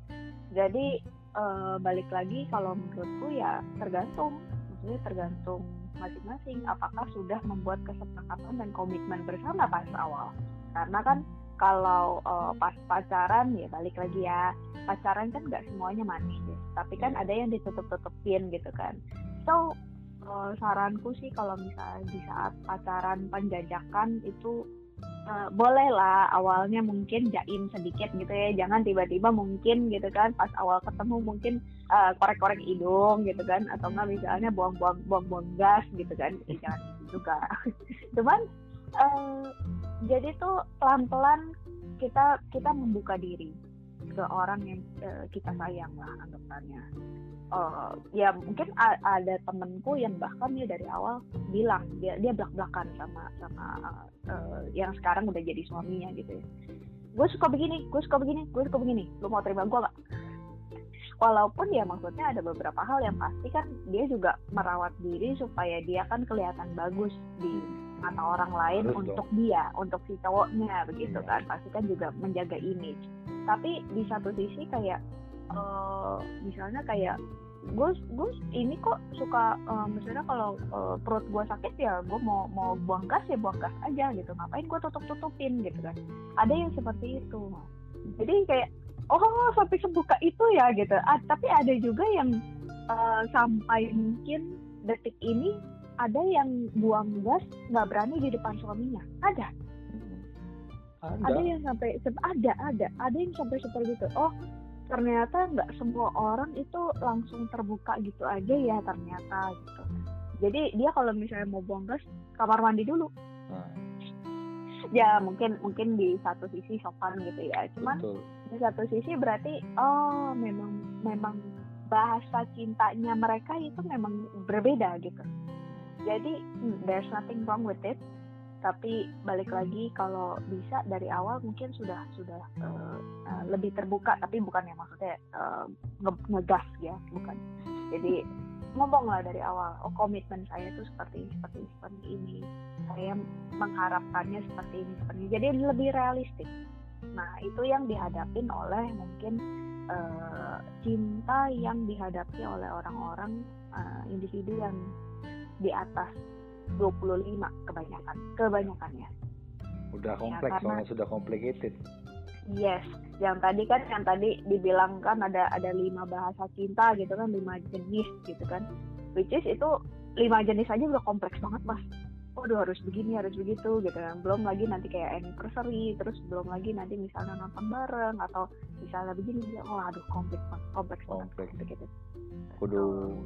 Jadi eh, balik lagi kalau menurutku ya tergantung. Maksudnya tergantung masing-masing. Apakah sudah membuat kesepakatan dan komitmen bersama pas awal? Karena kan kalau eh, pas pacaran ya balik lagi ya. Pacaran kan nggak semuanya manis ya. Tapi kan ada yang ditutup-tutupin gitu kan. So eh, saranku sih kalau misalnya di saat pacaran penjajakan itu eh, boleh lah awalnya mungkin jaim sedikit gitu ya. Jangan tiba-tiba mungkin gitu kan pas awal ketemu mungkin eh, korek-korek hidung gitu kan atau enggak misalnya buang-buang buang-buang gas gitu kan. Eh, jangan gitu juga. Cuman eh, jadi tuh pelan-pelan kita kita membuka diri ke orang yang eh, kita sayang lah anggapannya Eh, ya mungkin ada temenku yang bahkan dia dari awal bilang dia dia belak belakan sama sama eh, yang sekarang udah jadi suaminya gitu ya. Gue suka begini gue suka begini gue suka begini lu mau terima gue gak walaupun ya maksudnya ada beberapa hal yang pasti kan dia juga merawat diri supaya dia kan kelihatan bagus di mata orang lain Harus untuk dia untuk si cowoknya begitu Iya. kan. Pasti kan juga menjaga image. Tapi di satu sisi kayak eh, misalnya kayak gue gue ini kok suka eh, misalnya kalau eh, perut gue sakit ya gue mau mau buang gas ya buang gas aja gitu. Ngapain gue tutup tutupin gitu kan. Ada yang seperti itu. Jadi kayak oh sampai sebuka itu ya gitu. Ah, tapi ada juga yang eh, sampai mungkin detik ini ada yang buang gas nggak berani di depan suaminya. Ada. Ada. Ada. yang sampai ada ada. Ada yang sampai seperti itu. Oh ternyata nggak semua orang itu langsung terbuka gitu aja ya ternyata gitu. Jadi dia kalau misalnya mau buang gas kamar mandi dulu. Nah, ya mungkin mungkin di satu sisi sopan gitu ya. Cuman betul. di satu sisi berarti oh memang memang bahasa cintanya mereka itu memang berbeda gitu. Jadi hmm, there's nothing wrong with it tapi balik lagi kalau bisa dari awal mungkin sudah sudah eh, eh, lebih terbuka. Tapi bukan yang maksudnya nge- ngegas ya bukan. Jadi ngomong lah dari awal oh komitmen saya itu seperti seperti seperti ini. Saya mengharapkannya seperti ini seperti ini. Jadi lebih realistik. Nah itu yang dihadapin oleh mungkin eh, cinta yang dihadapi oleh orang-orang eh, individu yang di atas 25 kebanyakan kebanyakannya Udah kompleks Ya, karena- soalnya sudah complicated. Yes, yang tadi kan yang tadi dibilang kan ada ada lima bahasa cinta gitu kan lima jenis gitu kan. which is itu lima jenis aja udah kompleks banget mas waduh harus begini harus begitu gitu. Kan belum lagi nanti kayak anniversary terus belum lagi nanti misalnya nonton bareng atau misalnya begini oh aduh kompleks banget kompleks banget Kompleks. gitu gitu. Kudu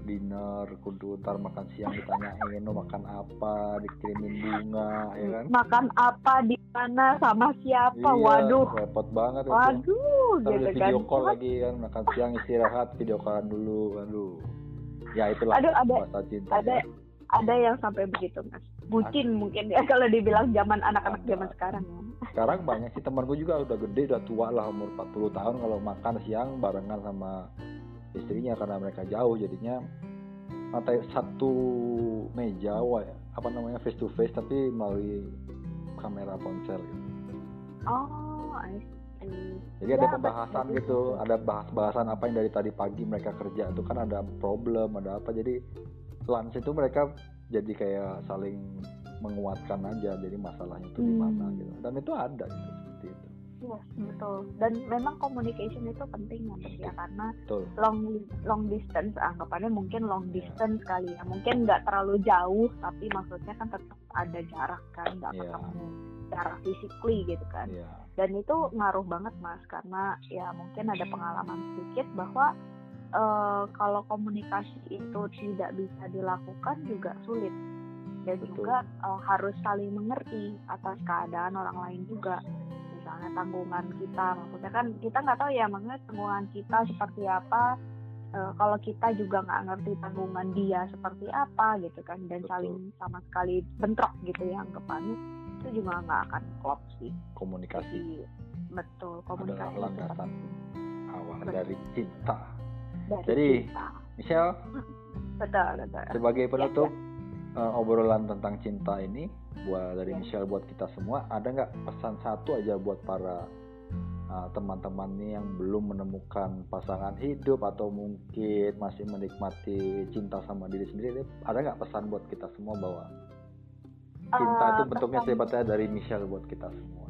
dinner kudu ntar makan siang ditanyain lo makan apa? Dikirimin bunga ya kan? Makan apa di mana sama siapa? Iya, waduh. repot banget itu. Waduh Ntar gitu kan. video call lagi kan. Makan siang istirahat video callan dulu aduh. Ya itulah Aduh, ada- cinta ada ada yang sampai begitu mas bucin mungkin ya kalau dibilang zaman anak-anak zaman sekarang ya sekarang banyak sih temanku juga udah gede udah tua lah umur 40 tahun kalau makan siang barengan sama istrinya karena mereka jauh jadinya mata satu meja wah, apa namanya face to face tapi melalui kamera ponsel gitu. oh I see. Jadi Ya, ada pembahasan betul, gitu, ada bahas-bahasan apa yang dari tadi pagi mereka kerja itu kan ada problem, ada apa. Jadi lunch itu mereka jadi kayak saling menguatkan aja. Jadi masalahnya itu di mana Hmm. gitu. Dan itu ada gitu seperti itu. Iya, betul. Dan memang communication itu penting ya, ya karena Betul. long long distance anggapannya mungkin long Iya. distance kali ya. Mungkin nggak terlalu jauh, tapi maksudnya kan tetap ada jarak kan, nggak Iya. ketemu secara physically gitu kan. Iya. Dan itu ngaruh banget mas, karena ya mungkin ada pengalaman sedikit bahwa eh, kalau komunikasi itu tidak bisa dilakukan juga sulit. Dan Betul. juga eh, harus saling mengerti atas keadaan orang lain juga misalnya tanggungan kita maksudnya kan kita nggak tahu ya maksudnya tanggungan kita seperti apa Eh, kalau kita juga nggak ngerti tanggungan dia seperti apa gitu kan dan Betul. saling sama sekali bentrok gitu ya anggapannya itu juga nggak akan klop sih Komunikasi jadi betul komunikasi landasan awal Betul. dari cinta. Dari Jadi- kita. Michelle, betul betul. Sebagai penutup Ya, eh, obrolan tentang cinta ini buat dari Ya. Michelle buat kita semua ada nggak pesan satu aja buat para uh, teman-teman nih yang belum menemukan pasangan hidup atau mungkin masih menikmati cinta sama diri sendiri? Ada nggak pesan buat kita semua bahwa cinta Eh, itu bentuknya pesan- sebetulnya dari Michelle buat kita semua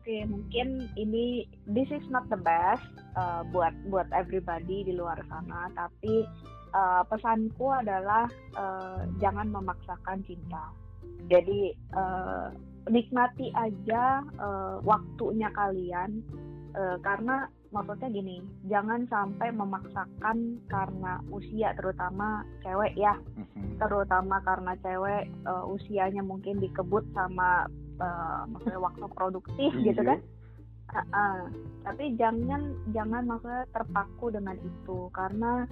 Oke, mungkin ini this is not the best uh, buat buat everybody di luar sana, tapi uh, pesanku adalah uh, jangan memaksakan cinta. Jadi uh, nikmati aja uh, waktunya kalian, uh, karena maksudnya gini, jangan sampai memaksakan karena usia, terutama cewek ya, Mhm. terutama karena cewek uh, usianya mungkin dikebut sama uh, maksudnya waktu produktif gitu Iya. kan Uh-uh. tapi jangan jangan maksudnya terpaku dengan itu karena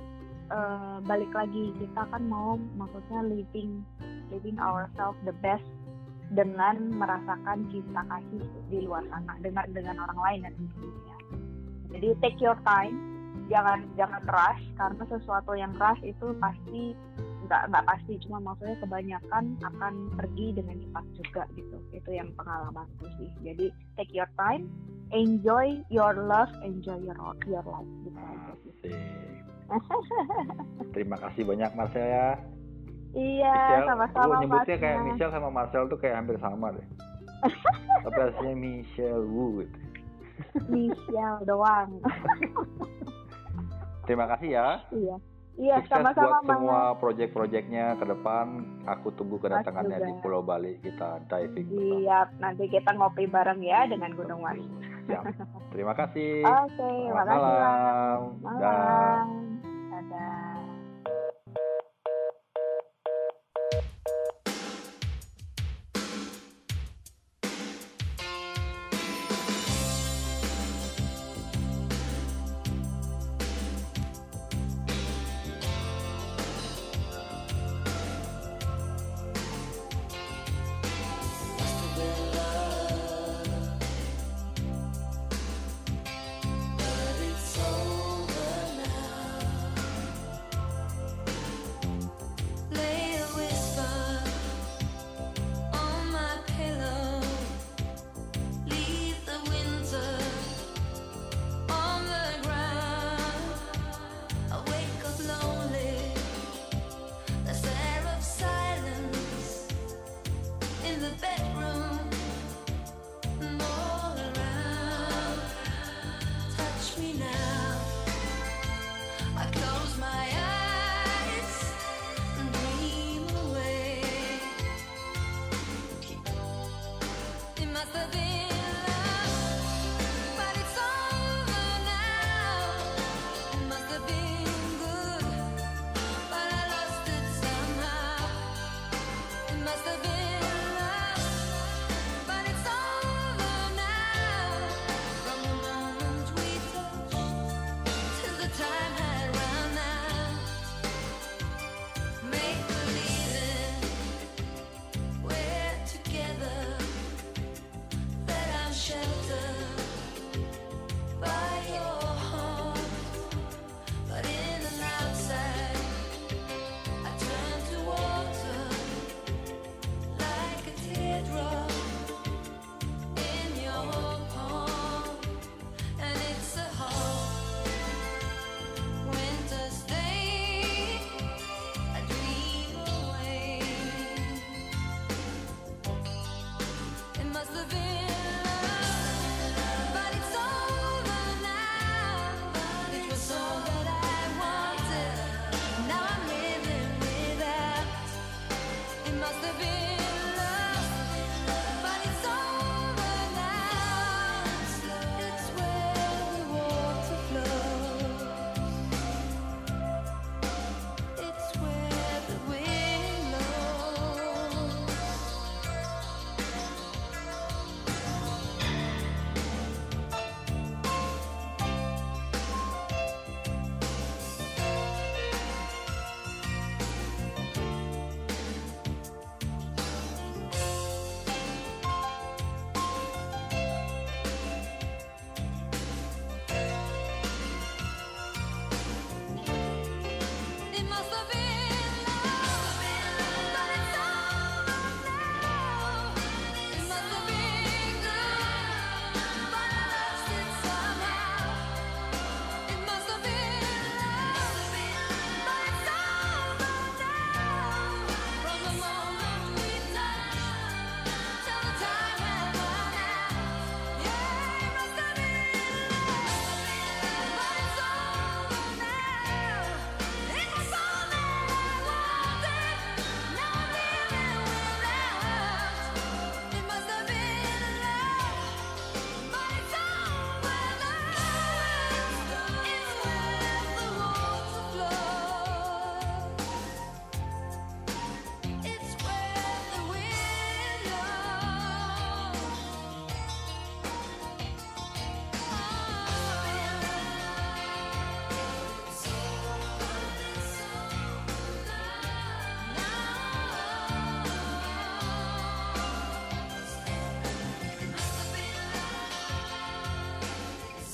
uh, balik lagi kita kan mau maksudnya living living ourselves the best dengan merasakan cinta kasih di luar sana dengan dengan orang lain dan tentunya jadi take your time jangan jangan rush karena sesuatu yang rush itu pasti nggak nggak pasti cuma maksudnya kebanyakan akan pergi dengan cepat juga gitu itu yang pengalamanku sih jadi take your time enjoy your love enjoy your your life gitu aja Asik. Terima kasih banyak Marcel ya. iya sama-sama aku nyebutnya Mas kayak. Michelle sama Marcel tuh kayak hampir sama deh. Tapi aslinya Michelle Wu gitu. Michelle doang Terima kasih ya. iya iya Sukses sama-sama buat semua proyek-proyeknya ke depan. Aku tunggu kedatangannya di Pulau Bali. Kita diving bersama. Siap, nanti kita ngopi bareng ya dengan Gunung Mas. Siap. Terima kasih. Oke, Selamat makasih malam. Malam. Dadah. But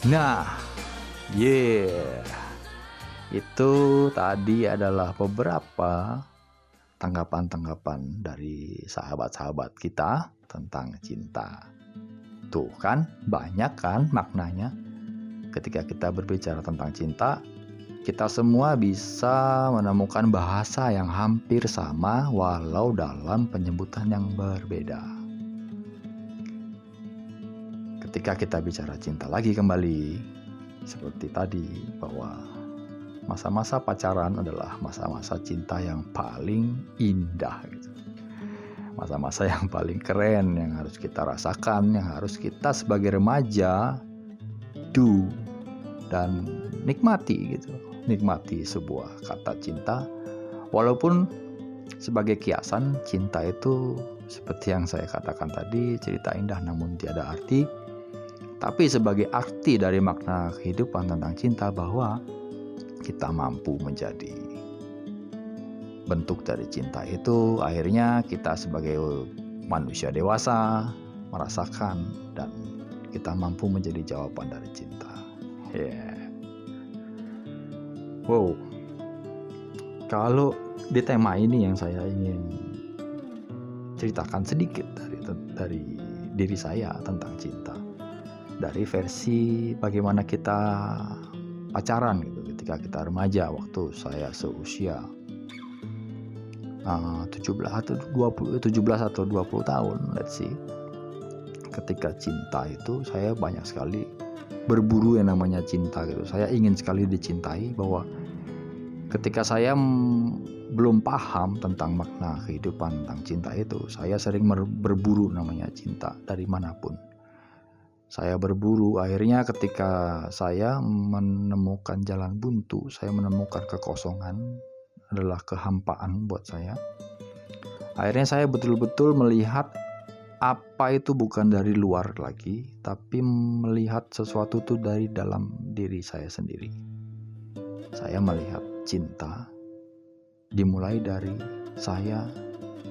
Nah, yeah. Itu tadi adalah beberapa tanggapan-tanggapan dari sahabat-sahabat kita tentang cinta. Tuh kan, banyak kan maknanya. Ketika kita berbicara tentang cinta, kita semua bisa menemukan bahasa yang hampir sama walau dalam penyebutan yang berbeda. Ketika kita bicara cinta lagi kembali, seperti tadi bahwa masa-masa pacaran adalah masa-masa cinta yang paling indah gitu. Masa-masa yang paling keren yang harus kita rasakan, yang harus kita sebagai remaja do dan nikmati gitu. Nikmati sebuah kata cinta walaupun sebagai kiasan cinta itu seperti yang saya katakan tadi cerita indah namun tiada arti tapi sebagai arti dari makna kehidupan tentang cinta bahwa kita mampu menjadi bentuk dari cinta itu akhirnya kita sebagai manusia dewasa merasakan dan kita mampu menjadi jawaban dari cinta. Yeah. Wow. Kalau di tema ini yang saya ingin ceritakan sedikit dari dari diri saya tentang cinta. Dari versi bagaimana kita pacaran gitu ketika kita remaja waktu saya seusia. Uh, 17 atau 20 17 atau 20 tahun let's see. Ketika cinta itu saya banyak sekali berburu yang namanya cinta gitu. Saya ingin sekali dicintai bahwa ketika saya belum paham tentang makna kehidupan tentang cinta itu saya sering berburu namanya cinta dari mana pun saya berburu, akhirnya ketika saya menemukan jalan buntu, saya menemukan kekosongan adalah kehampaan buat saya. Akhirnya saya betul-betul melihat apa itu bukan dari luar lagi, tapi melihat sesuatu itu dari dalam diri saya sendiri. Saya melihat cinta dimulai dari saya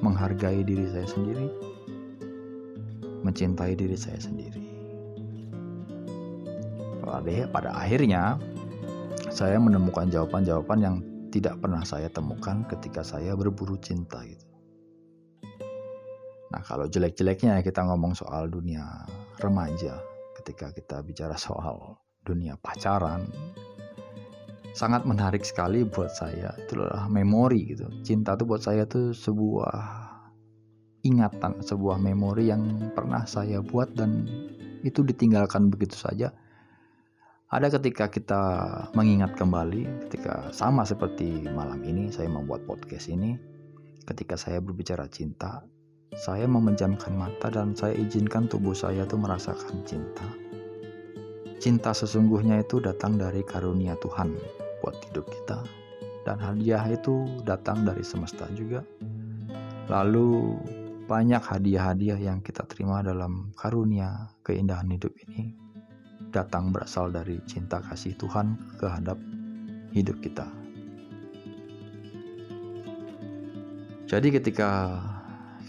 menghargai diri saya sendiri, mencintai diri saya sendiri pada akhirnya saya menemukan jawaban-jawaban yang tidak pernah saya temukan ketika saya berburu cinta gitu. Nah kalau jelek-jeleknya kita ngomong soal dunia remaja, ketika kita bicara soal dunia pacaran, sangat menarik sekali buat saya. Itu adalah memori gitu. Cinta itu buat saya tuh sebuah ingatan, sebuah memori yang pernah saya buat dan itu ditinggalkan begitu saja ada ketika kita mengingat kembali, ketika sama seperti malam ini saya membuat podcast ini, ketika saya berbicara cinta, saya memejamkan mata dan saya izinkan tubuh saya itu merasakan cinta. Cinta sesungguhnya itu datang dari karunia Tuhan buat hidup kita dan hadiah itu datang dari semesta juga. Lalu banyak hadiah-hadiah yang kita terima dalam karunia keindahan hidup ini datang berasal dari cinta kasih Tuhan kehadap hidup kita. Jadi ketika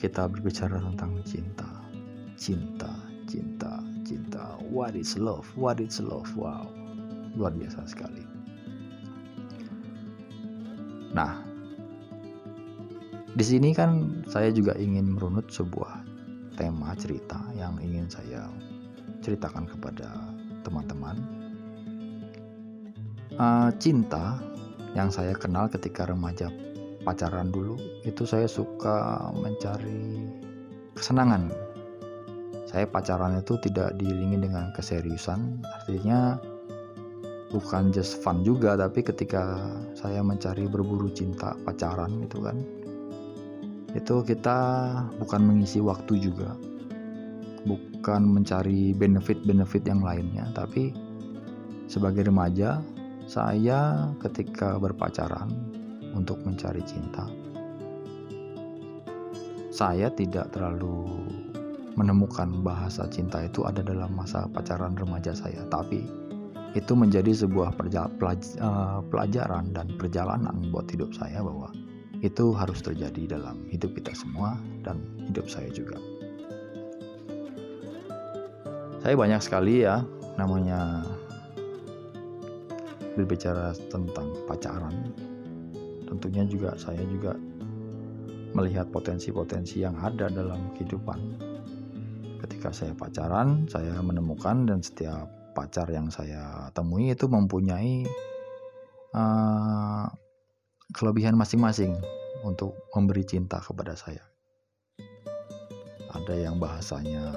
kita berbicara tentang cinta, cinta, cinta, cinta, what is love? What is love? Wow, luar biasa sekali. Nah, di sini kan saya juga ingin merunut sebuah tema cerita yang ingin saya ceritakan kepada teman-teman. Uh, cinta yang saya kenal ketika remaja pacaran dulu itu saya suka mencari kesenangan. Saya pacaran itu tidak diiringi dengan keseriusan, artinya bukan just fun juga, tapi ketika saya mencari berburu cinta pacaran itu kan, itu kita bukan mengisi waktu juga, bukan mencari benefit-benefit yang lainnya, tapi sebagai remaja, saya ketika berpacaran untuk mencari cinta, saya tidak terlalu menemukan bahasa cinta itu ada dalam masa pacaran remaja saya, tapi itu menjadi sebuah eh, pelajaran dan perjalanan buat hidup saya bahwa itu harus terjadi dalam hidup kita semua dan hidup saya juga saya banyak sekali ya namanya berbicara tentang pacaran, tentunya juga saya juga melihat potensi-potensi yang ada dalam kehidupan. Ketika saya pacaran, saya menemukan dan setiap pacar yang saya temui itu mempunyai uh, kelebihan masing-masing untuk memberi cinta kepada saya. Ada yang bahasanya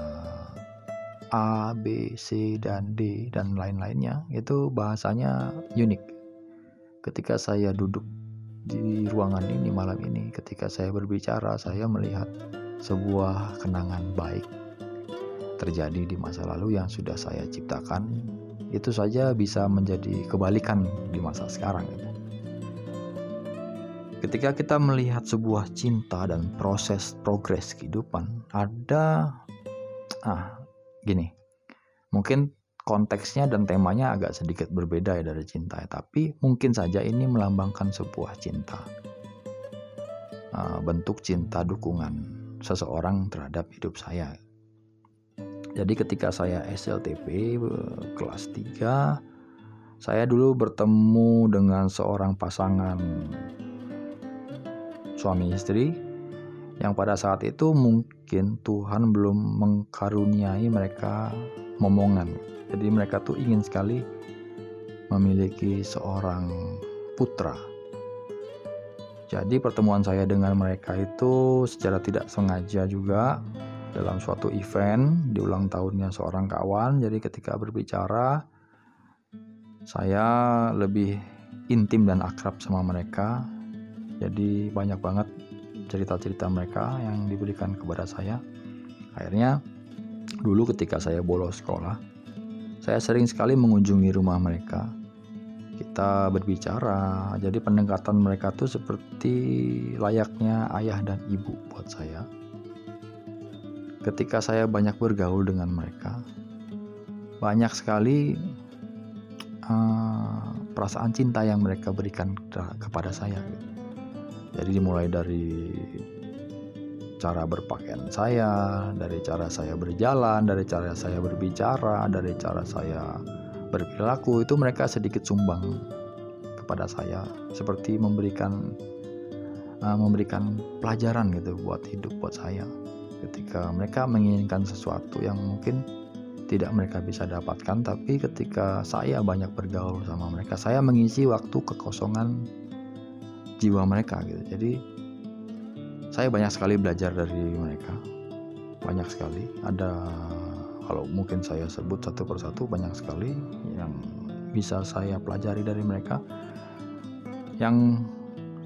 A, B, C, dan D, dan lain-lainnya, itu bahasanya unik. Ketika saya duduk di ruangan ini malam ini, ketika saya berbicara, saya melihat sebuah kenangan baik terjadi di masa lalu yang sudah saya ciptakan. Itu saja bisa menjadi kebalikan di masa sekarang. Ketika kita melihat sebuah cinta dan proses progres kehidupan, ada ah gini. Mungkin konteksnya dan temanya agak sedikit berbeda ya dari cinta ya, tapi mungkin saja ini melambangkan sebuah cinta. Uh, bentuk cinta dukungan seseorang terhadap hidup saya. Jadi ketika saya SLTP uh, kelas 3 saya dulu bertemu dengan seorang pasangan suami istri yang pada saat itu mungkin Tuhan belum mengkaruniai mereka momongan jadi mereka tuh ingin sekali memiliki seorang putra. Jadi pertemuan saya dengan mereka itu secara tidak sengaja juga dalam suatu event di ulang tahunnya seorang kawan. Jadi ketika berbicara saya lebih intim dan akrab sama mereka. Jadi banyak banget cerita-cerita mereka yang diberikan kepada saya. Akhirnya dulu ketika saya bolos sekolah, saya sering sekali mengunjungi rumah mereka. Kita berbicara, jadi pendekatan mereka tuh seperti layaknya ayah dan ibu buat saya. Ketika saya banyak bergaul dengan mereka, banyak sekali uh, perasaan cinta yang mereka berikan kepada saya. Jadi dimulai dari cara berpakaian saya, dari cara saya berjalan, dari cara saya berbicara, dari cara saya berperilaku itu mereka sedikit sumbang kepada saya. Seperti memberikan uh, memberikan pelajaran gitu buat hidup buat saya. Ketika mereka menginginkan sesuatu yang mungkin tidak mereka bisa dapatkan tapi ketika saya banyak bergaul sama mereka saya mengisi waktu kekosongan jiwa mereka gitu. Jadi saya banyak sekali belajar dari mereka. Banyak sekali. Ada kalau mungkin saya sebut satu persatu banyak sekali yang bisa saya pelajari dari mereka. Yang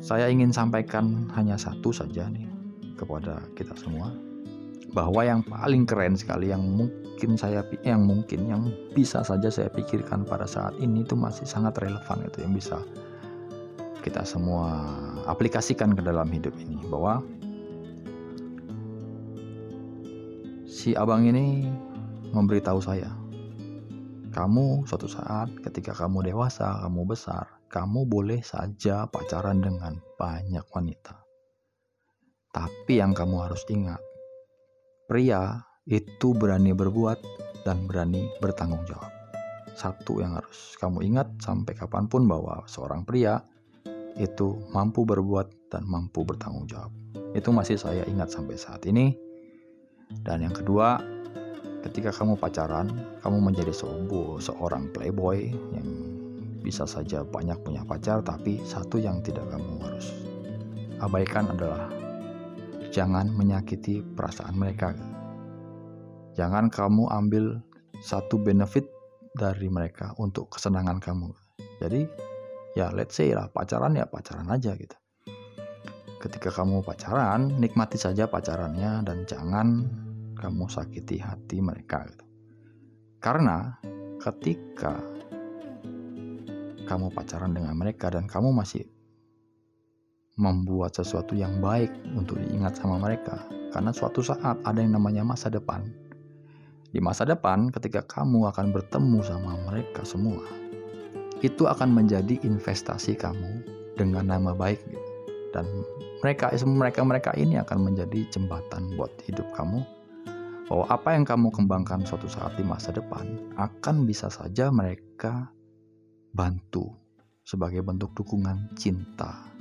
saya ingin sampaikan hanya satu saja nih kepada kita semua. Bahwa yang paling keren sekali yang mungkin saya yang mungkin yang bisa saja saya pikirkan pada saat ini itu masih sangat relevan itu yang bisa kita semua aplikasikan ke dalam hidup ini bahwa si abang ini memberitahu saya, kamu suatu saat ketika kamu dewasa, kamu besar, kamu boleh saja pacaran dengan banyak wanita. Tapi yang kamu harus ingat, pria itu berani berbuat dan berani bertanggung jawab. Satu yang harus kamu ingat sampai kapan pun bahwa seorang pria itu mampu berbuat dan mampu bertanggung jawab. Itu masih saya ingat sampai saat ini dan yang kedua, ketika kamu pacaran, kamu menjadi sebuah seorang playboy yang bisa saja banyak punya pacar, tapi satu yang tidak kamu harus abaikan adalah jangan menyakiti perasaan mereka. Jangan kamu ambil satu benefit dari mereka untuk kesenangan kamu. Jadi ya let's say lah pacaran ya pacaran aja gitu ketika kamu pacaran, nikmati saja pacarannya dan jangan kamu sakiti hati mereka. Gitu. Karena ketika kamu pacaran dengan mereka dan kamu masih membuat sesuatu yang baik untuk diingat sama mereka, karena suatu saat ada yang namanya masa depan. Di masa depan, ketika kamu akan bertemu sama mereka semua, itu akan menjadi investasi kamu dengan nama baik. Gitu dan mereka mereka mereka ini akan menjadi jembatan buat hidup kamu bahwa apa yang kamu kembangkan suatu saat di masa depan akan bisa saja mereka bantu sebagai bentuk dukungan cinta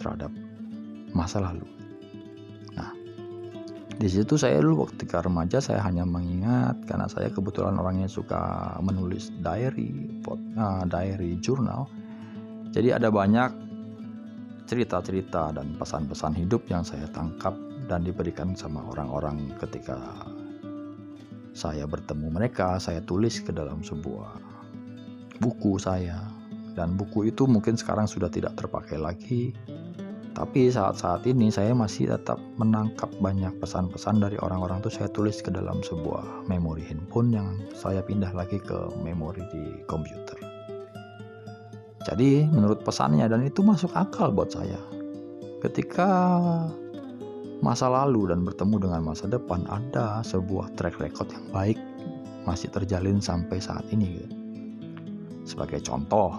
terhadap masa lalu. Di situ saya dulu ketika remaja saya hanya mengingat karena saya kebetulan orangnya suka menulis diary, pot, uh, diary jurnal. Jadi ada banyak cerita-cerita dan pesan-pesan hidup yang saya tangkap dan diberikan sama orang-orang ketika saya bertemu mereka, saya tulis ke dalam sebuah buku saya dan buku itu mungkin sekarang sudah tidak terpakai lagi tapi saat-saat ini saya masih tetap menangkap banyak pesan-pesan dari orang-orang itu saya tulis ke dalam sebuah memori handphone yang saya pindah lagi ke memori di komputer. Jadi menurut pesannya dan itu masuk akal buat saya. Ketika masa lalu dan bertemu dengan masa depan ada sebuah track record yang baik masih terjalin sampai saat ini. Gitu. Sebagai contoh,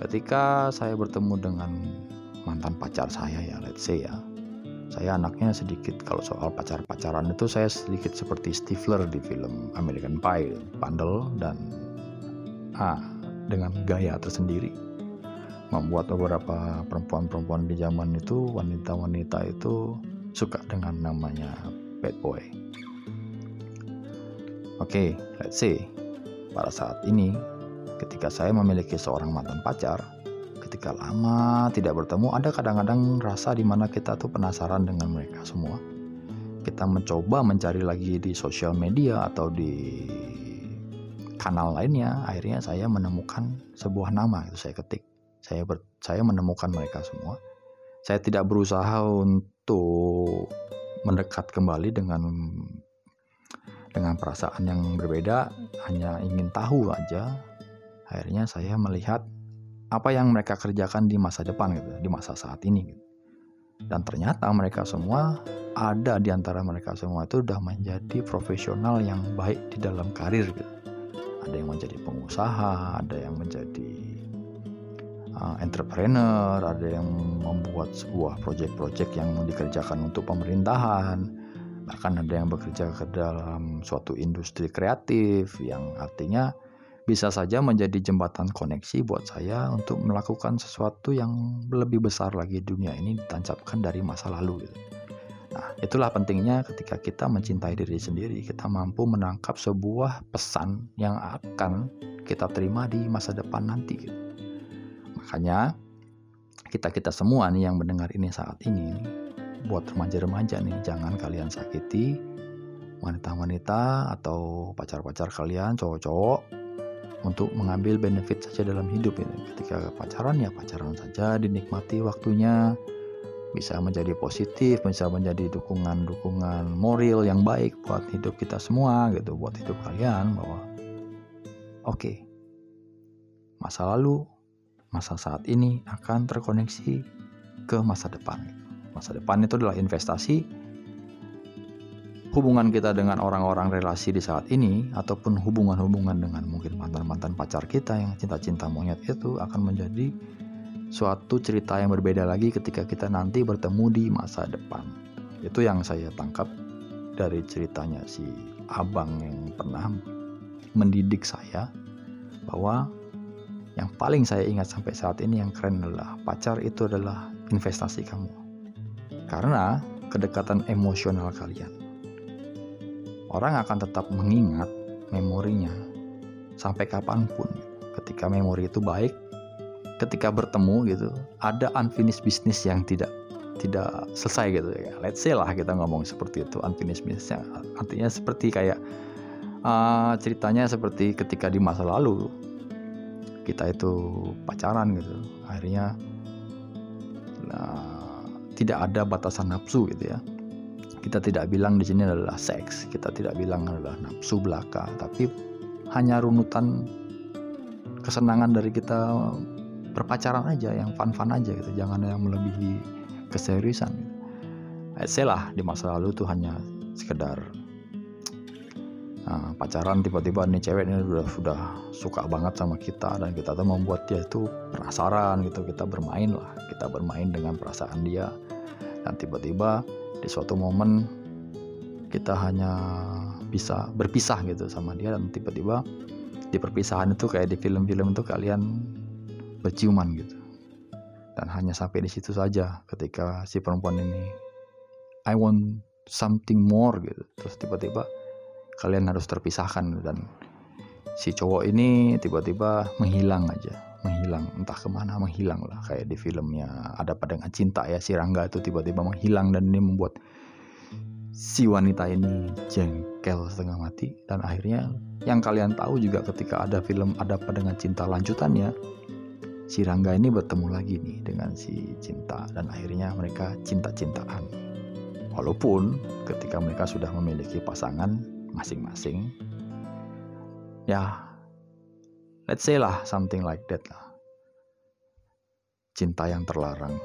ketika saya bertemu dengan mantan pacar saya ya let's say ya. Saya anaknya sedikit kalau soal pacar-pacaran itu saya sedikit seperti Stifler di film American Pie bandel dan ah dengan gaya tersendiri. Membuat beberapa perempuan-perempuan di zaman itu wanita-wanita itu suka dengan namanya bad boy. Oke okay, let's say pada saat ini ketika saya memiliki seorang mantan pacar ketika lama tidak bertemu ada kadang-kadang rasa di mana kita tuh penasaran dengan mereka semua. Kita mencoba mencari lagi di sosial media atau di kanal lainnya akhirnya saya menemukan sebuah nama itu saya ketik. Saya ber, saya menemukan mereka semua. Saya tidak berusaha untuk mendekat kembali dengan dengan perasaan yang berbeda hanya ingin tahu aja. Akhirnya saya melihat apa yang mereka kerjakan di masa depan gitu, di masa saat ini gitu. Dan ternyata mereka semua ada di antara mereka semua itu sudah menjadi profesional yang baik di dalam karir gitu. Ada yang menjadi pengusaha, ada yang menjadi uh, entrepreneur, ada yang membuat sebuah proyek-proyek yang dikerjakan untuk pemerintahan, bahkan ada yang bekerja ke dalam suatu industri kreatif yang artinya bisa saja menjadi jembatan koneksi buat saya untuk melakukan sesuatu yang lebih besar lagi dunia ini ditancapkan dari masa lalu gitu. Nah, itulah pentingnya ketika kita mencintai diri sendiri, kita mampu menangkap sebuah pesan yang akan kita terima di masa depan nanti gitu. Makanya kita-kita semua nih yang mendengar ini saat ini buat remaja-remaja nih jangan kalian sakiti wanita-wanita atau pacar-pacar kalian cowok-cowok untuk mengambil benefit saja dalam hidup ini. Ketika pacaran ya pacaran saja, dinikmati waktunya, bisa menjadi positif, bisa menjadi dukungan-dukungan moral yang baik buat hidup kita semua gitu, buat hidup kalian bahwa oke, okay, masa lalu, masa saat ini akan terkoneksi ke masa depan. Masa depan itu adalah investasi hubungan kita dengan orang-orang relasi di saat ini ataupun hubungan-hubungan dengan mungkin mantan-mantan pacar kita yang cinta-cinta monyet itu akan menjadi suatu cerita yang berbeda lagi ketika kita nanti bertemu di masa depan. Itu yang saya tangkap dari ceritanya si abang yang pernah mendidik saya bahwa yang paling saya ingat sampai saat ini yang keren adalah pacar itu adalah investasi kamu. Karena kedekatan emosional kalian orang akan tetap mengingat memorinya sampai kapan pun. Ketika memori itu baik, ketika bertemu gitu, ada unfinished business yang tidak tidak selesai gitu ya. Let's say lah kita ngomong seperti itu unfinished business. Artinya seperti kayak uh, ceritanya seperti ketika di masa lalu kita itu pacaran gitu, akhirnya uh, tidak ada batasan nafsu gitu ya kita tidak bilang di sini adalah seks, kita tidak bilang adalah nafsu belaka, tapi hanya runutan kesenangan dari kita berpacaran aja, yang fun-fun aja gitu, jangan yang melebihi keseriusan. Gitu. Lah di masa lalu tuh hanya sekedar nah, pacaran tiba-tiba nih cewek ini sudah sudah suka banget sama kita dan kita tuh membuat dia itu penasaran gitu kita bermain lah kita bermain dengan perasaan dia dan tiba-tiba di suatu momen kita hanya bisa berpisah gitu sama dia dan tiba-tiba di perpisahan itu kayak di film-film itu kalian berciuman gitu. Dan hanya sampai di situ saja ketika si perempuan ini I want something more gitu. Terus tiba-tiba kalian harus terpisahkan dan si cowok ini tiba-tiba menghilang aja menghilang. Entah ke mana menghilang lah kayak di filmnya ada dengan cinta ya si Rangga itu tiba-tiba menghilang dan ini membuat si wanita ini jengkel setengah mati. Dan akhirnya yang kalian tahu juga ketika ada film ada dengan cinta lanjutannya si Rangga ini bertemu lagi nih dengan si cinta. Dan akhirnya mereka cinta-cintaan. Walaupun ketika mereka sudah memiliki pasangan masing-masing ya let's say lah something like that lah cinta yang terlarang.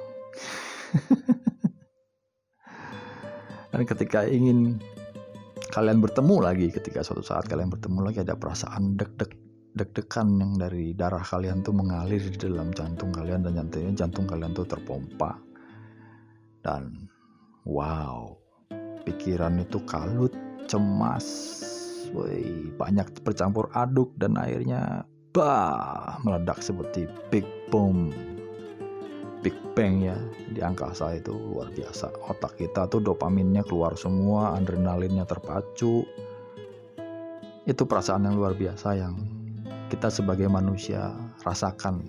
Dan ketika ingin kalian bertemu lagi ketika suatu saat kalian bertemu lagi ada perasaan deg-deg deg-degan yang dari darah kalian tuh mengalir di dalam jantung kalian dan jantung jantung kalian tuh terpompa. Dan wow pikiran itu kalut cemas woi banyak bercampur aduk dan akhirnya bah meledak seperti big bomb Big Bang ya di angkasa itu luar biasa. Otak kita tuh dopaminnya keluar semua adrenalinnya terpacu. Itu perasaan yang luar biasa yang kita sebagai manusia rasakan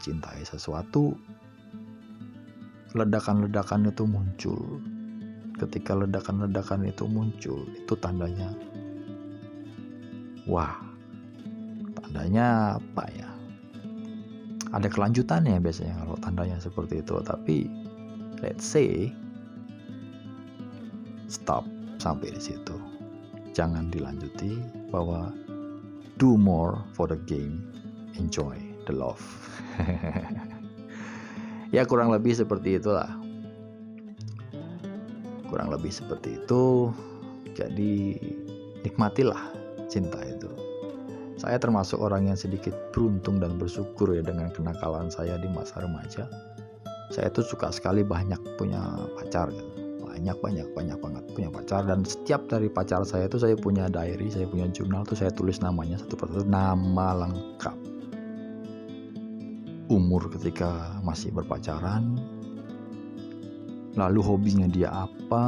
mencintai sesuatu, ledakan-ledakan itu muncul. Ketika ledakan-ledakan itu muncul, itu tandanya, wah, tandanya apa ya? Ada kelanjutannya biasanya kalau tandanya seperti itu. Tapi, let's say, stop sampai di situ. Jangan dilanjuti bahwa do more for the game, enjoy the love. Ya kurang lebih seperti itulah. Kurang lebih seperti itu jadi nikmatilah cinta itu. Saya termasuk orang yang sedikit beruntung dan bersyukur ya dengan kenakalan saya di masa remaja. Saya itu suka sekali banyak punya pacar gitu. banyak banyak banyak banget punya pacar. Dan setiap dari pacar saya itu saya punya diary saya punya jurnal tuh saya tulis namanya satu persatu. Nama lengkap umur ketika masih berpacaran, lalu hobinya dia apa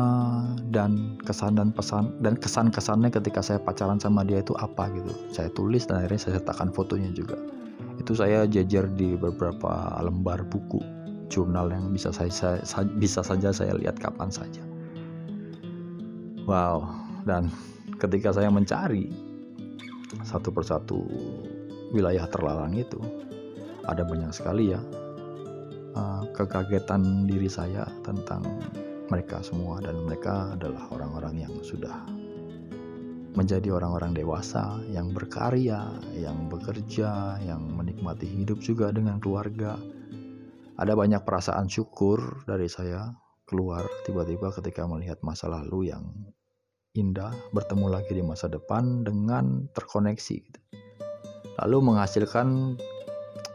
dan kesan dan pesan dan kesan kesannya ketika saya pacaran sama dia itu apa gitu. Saya tulis dan akhirnya saya cetakan fotonya juga. Itu saya jajar di beberapa lembar buku jurnal yang bisa saya, saya bisa saja saya lihat kapan saja. Wow, dan ketika saya mencari satu persatu wilayah terlarang itu ada banyak sekali ya uh, kekagetan diri saya tentang mereka semua dan mereka adalah orang-orang yang sudah menjadi orang-orang dewasa yang berkarya, yang bekerja, yang menikmati hidup juga dengan keluarga. Ada banyak perasaan syukur dari saya keluar tiba-tiba ketika melihat masa lalu yang indah bertemu lagi di masa depan dengan terkoneksi gitu. Lalu menghasilkan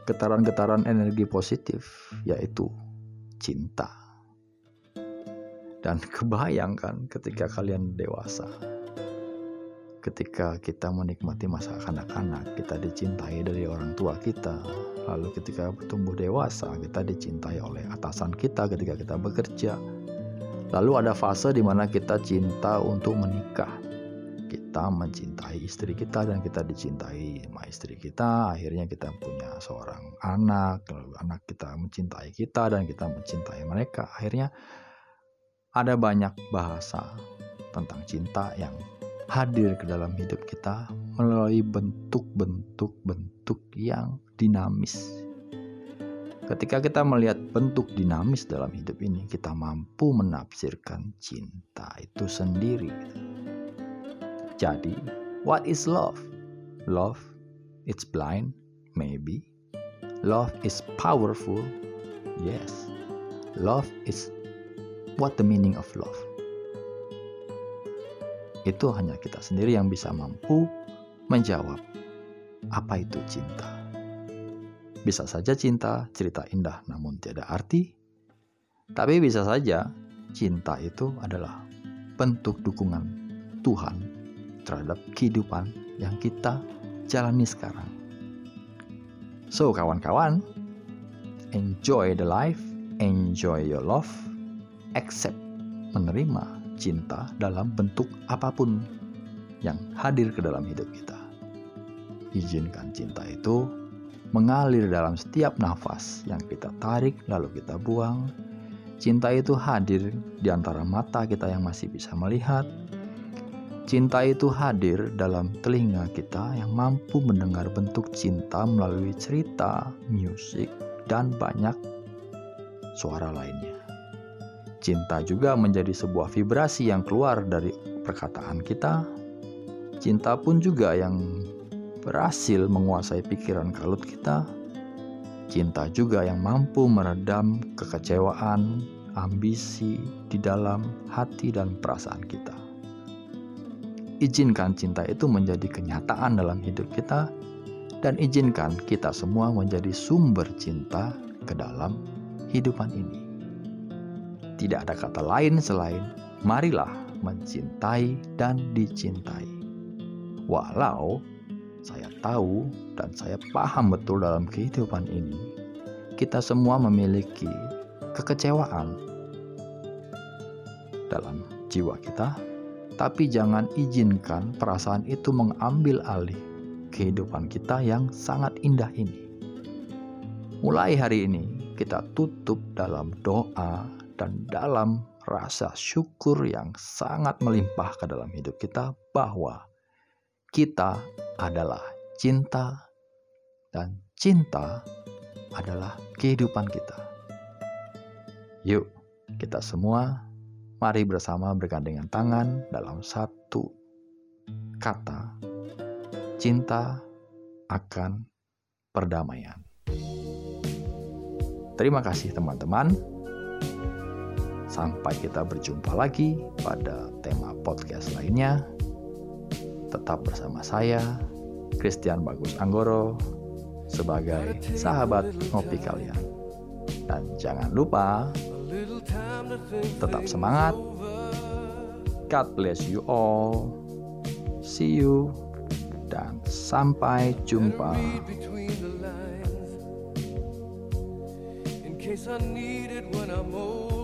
getaran-getaran energi positif yaitu cinta. Dan kebayangkan ketika kalian dewasa. Ketika kita menikmati masa kanak-kanak, kita dicintai dari orang tua kita. Lalu ketika bertumbuh dewasa, kita dicintai oleh atasan kita ketika kita bekerja. Lalu ada fase di mana kita cinta untuk menikah kita mencintai istri kita dan kita dicintai sama istri kita. Akhirnya kita punya seorang anak lalu anak kita mencintai kita dan kita mencintai mereka. Akhirnya ada banyak bahasa tentang cinta yang hadir ke dalam hidup kita melalui bentuk-bentuk bentuk yang dinamis. Ketika kita melihat bentuk dinamis dalam hidup ini, kita mampu menafsirkan cinta itu sendiri. Jadi, what is love? Love, it's blind, maybe. Love is powerful, yes. Love is what the meaning of love. Itu hanya kita sendiri yang bisa mampu menjawab apa itu cinta. Bisa saja cinta cerita indah namun tiada arti. Tapi bisa saja cinta itu adalah bentuk dukungan Tuhan terhadap kehidupan yang kita jalani sekarang. So, kawan-kawan, enjoy the life, enjoy your love, accept menerima cinta dalam bentuk apa pun yang hadir ke dalam hidup kita. Izinkan cinta itu mengalir dalam setiap nafas yang kita tarik lalu kita buang. Cinta itu hadir di antara mata kita yang masih bisa melihat, Cinta itu hadir dalam telinga kita yang mampu mendengar bentuk cinta melalui cerita, musik, dan banyak suara lainnya. Cinta juga menjadi sebuah vibrasi yang keluar dari perkataan kita. Cinta pun juga yang berhasil menguasai pikiran kalut kita. Cinta juga yang mampu meredam kekecewaan, ambisi di dalam hati dan perasaan kita izinkan cinta itu menjadi kenyataan dalam hidup kita, dan izinkan kita semua menjadi sumber cinta ke dalam hidupan ini. Tidak ada kata lain selain marilah mencintai dan dicintai. Walau saya tahu dan saya paham betul dalam kehidupan ini, kita semua memiliki kekecewaan dalam jiwa kita, tapi jangan izinkan perasaan itu mengambil alih kehidupan kita yang sangat indah ini. Mulai hari ini, kita tutup dalam doa dan dalam rasa syukur yang sangat melimpah ke dalam hidup kita, bahwa kita adalah cinta, dan cinta adalah kehidupan kita. Yuk, kita semua Mari bersama bergandengan tangan dalam satu kata cinta akan perdamaian. Terima kasih teman-teman. Sampai kita berjumpa lagi pada tema podcast lainnya. Tetap bersama saya, Christian Bagus Anggoro, sebagai sahabat ngopi kalian. Dan jangan lupa tetap semangat. God bless you all. See you dan sampai jumpa. I need it when I'm older.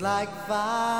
Like fire.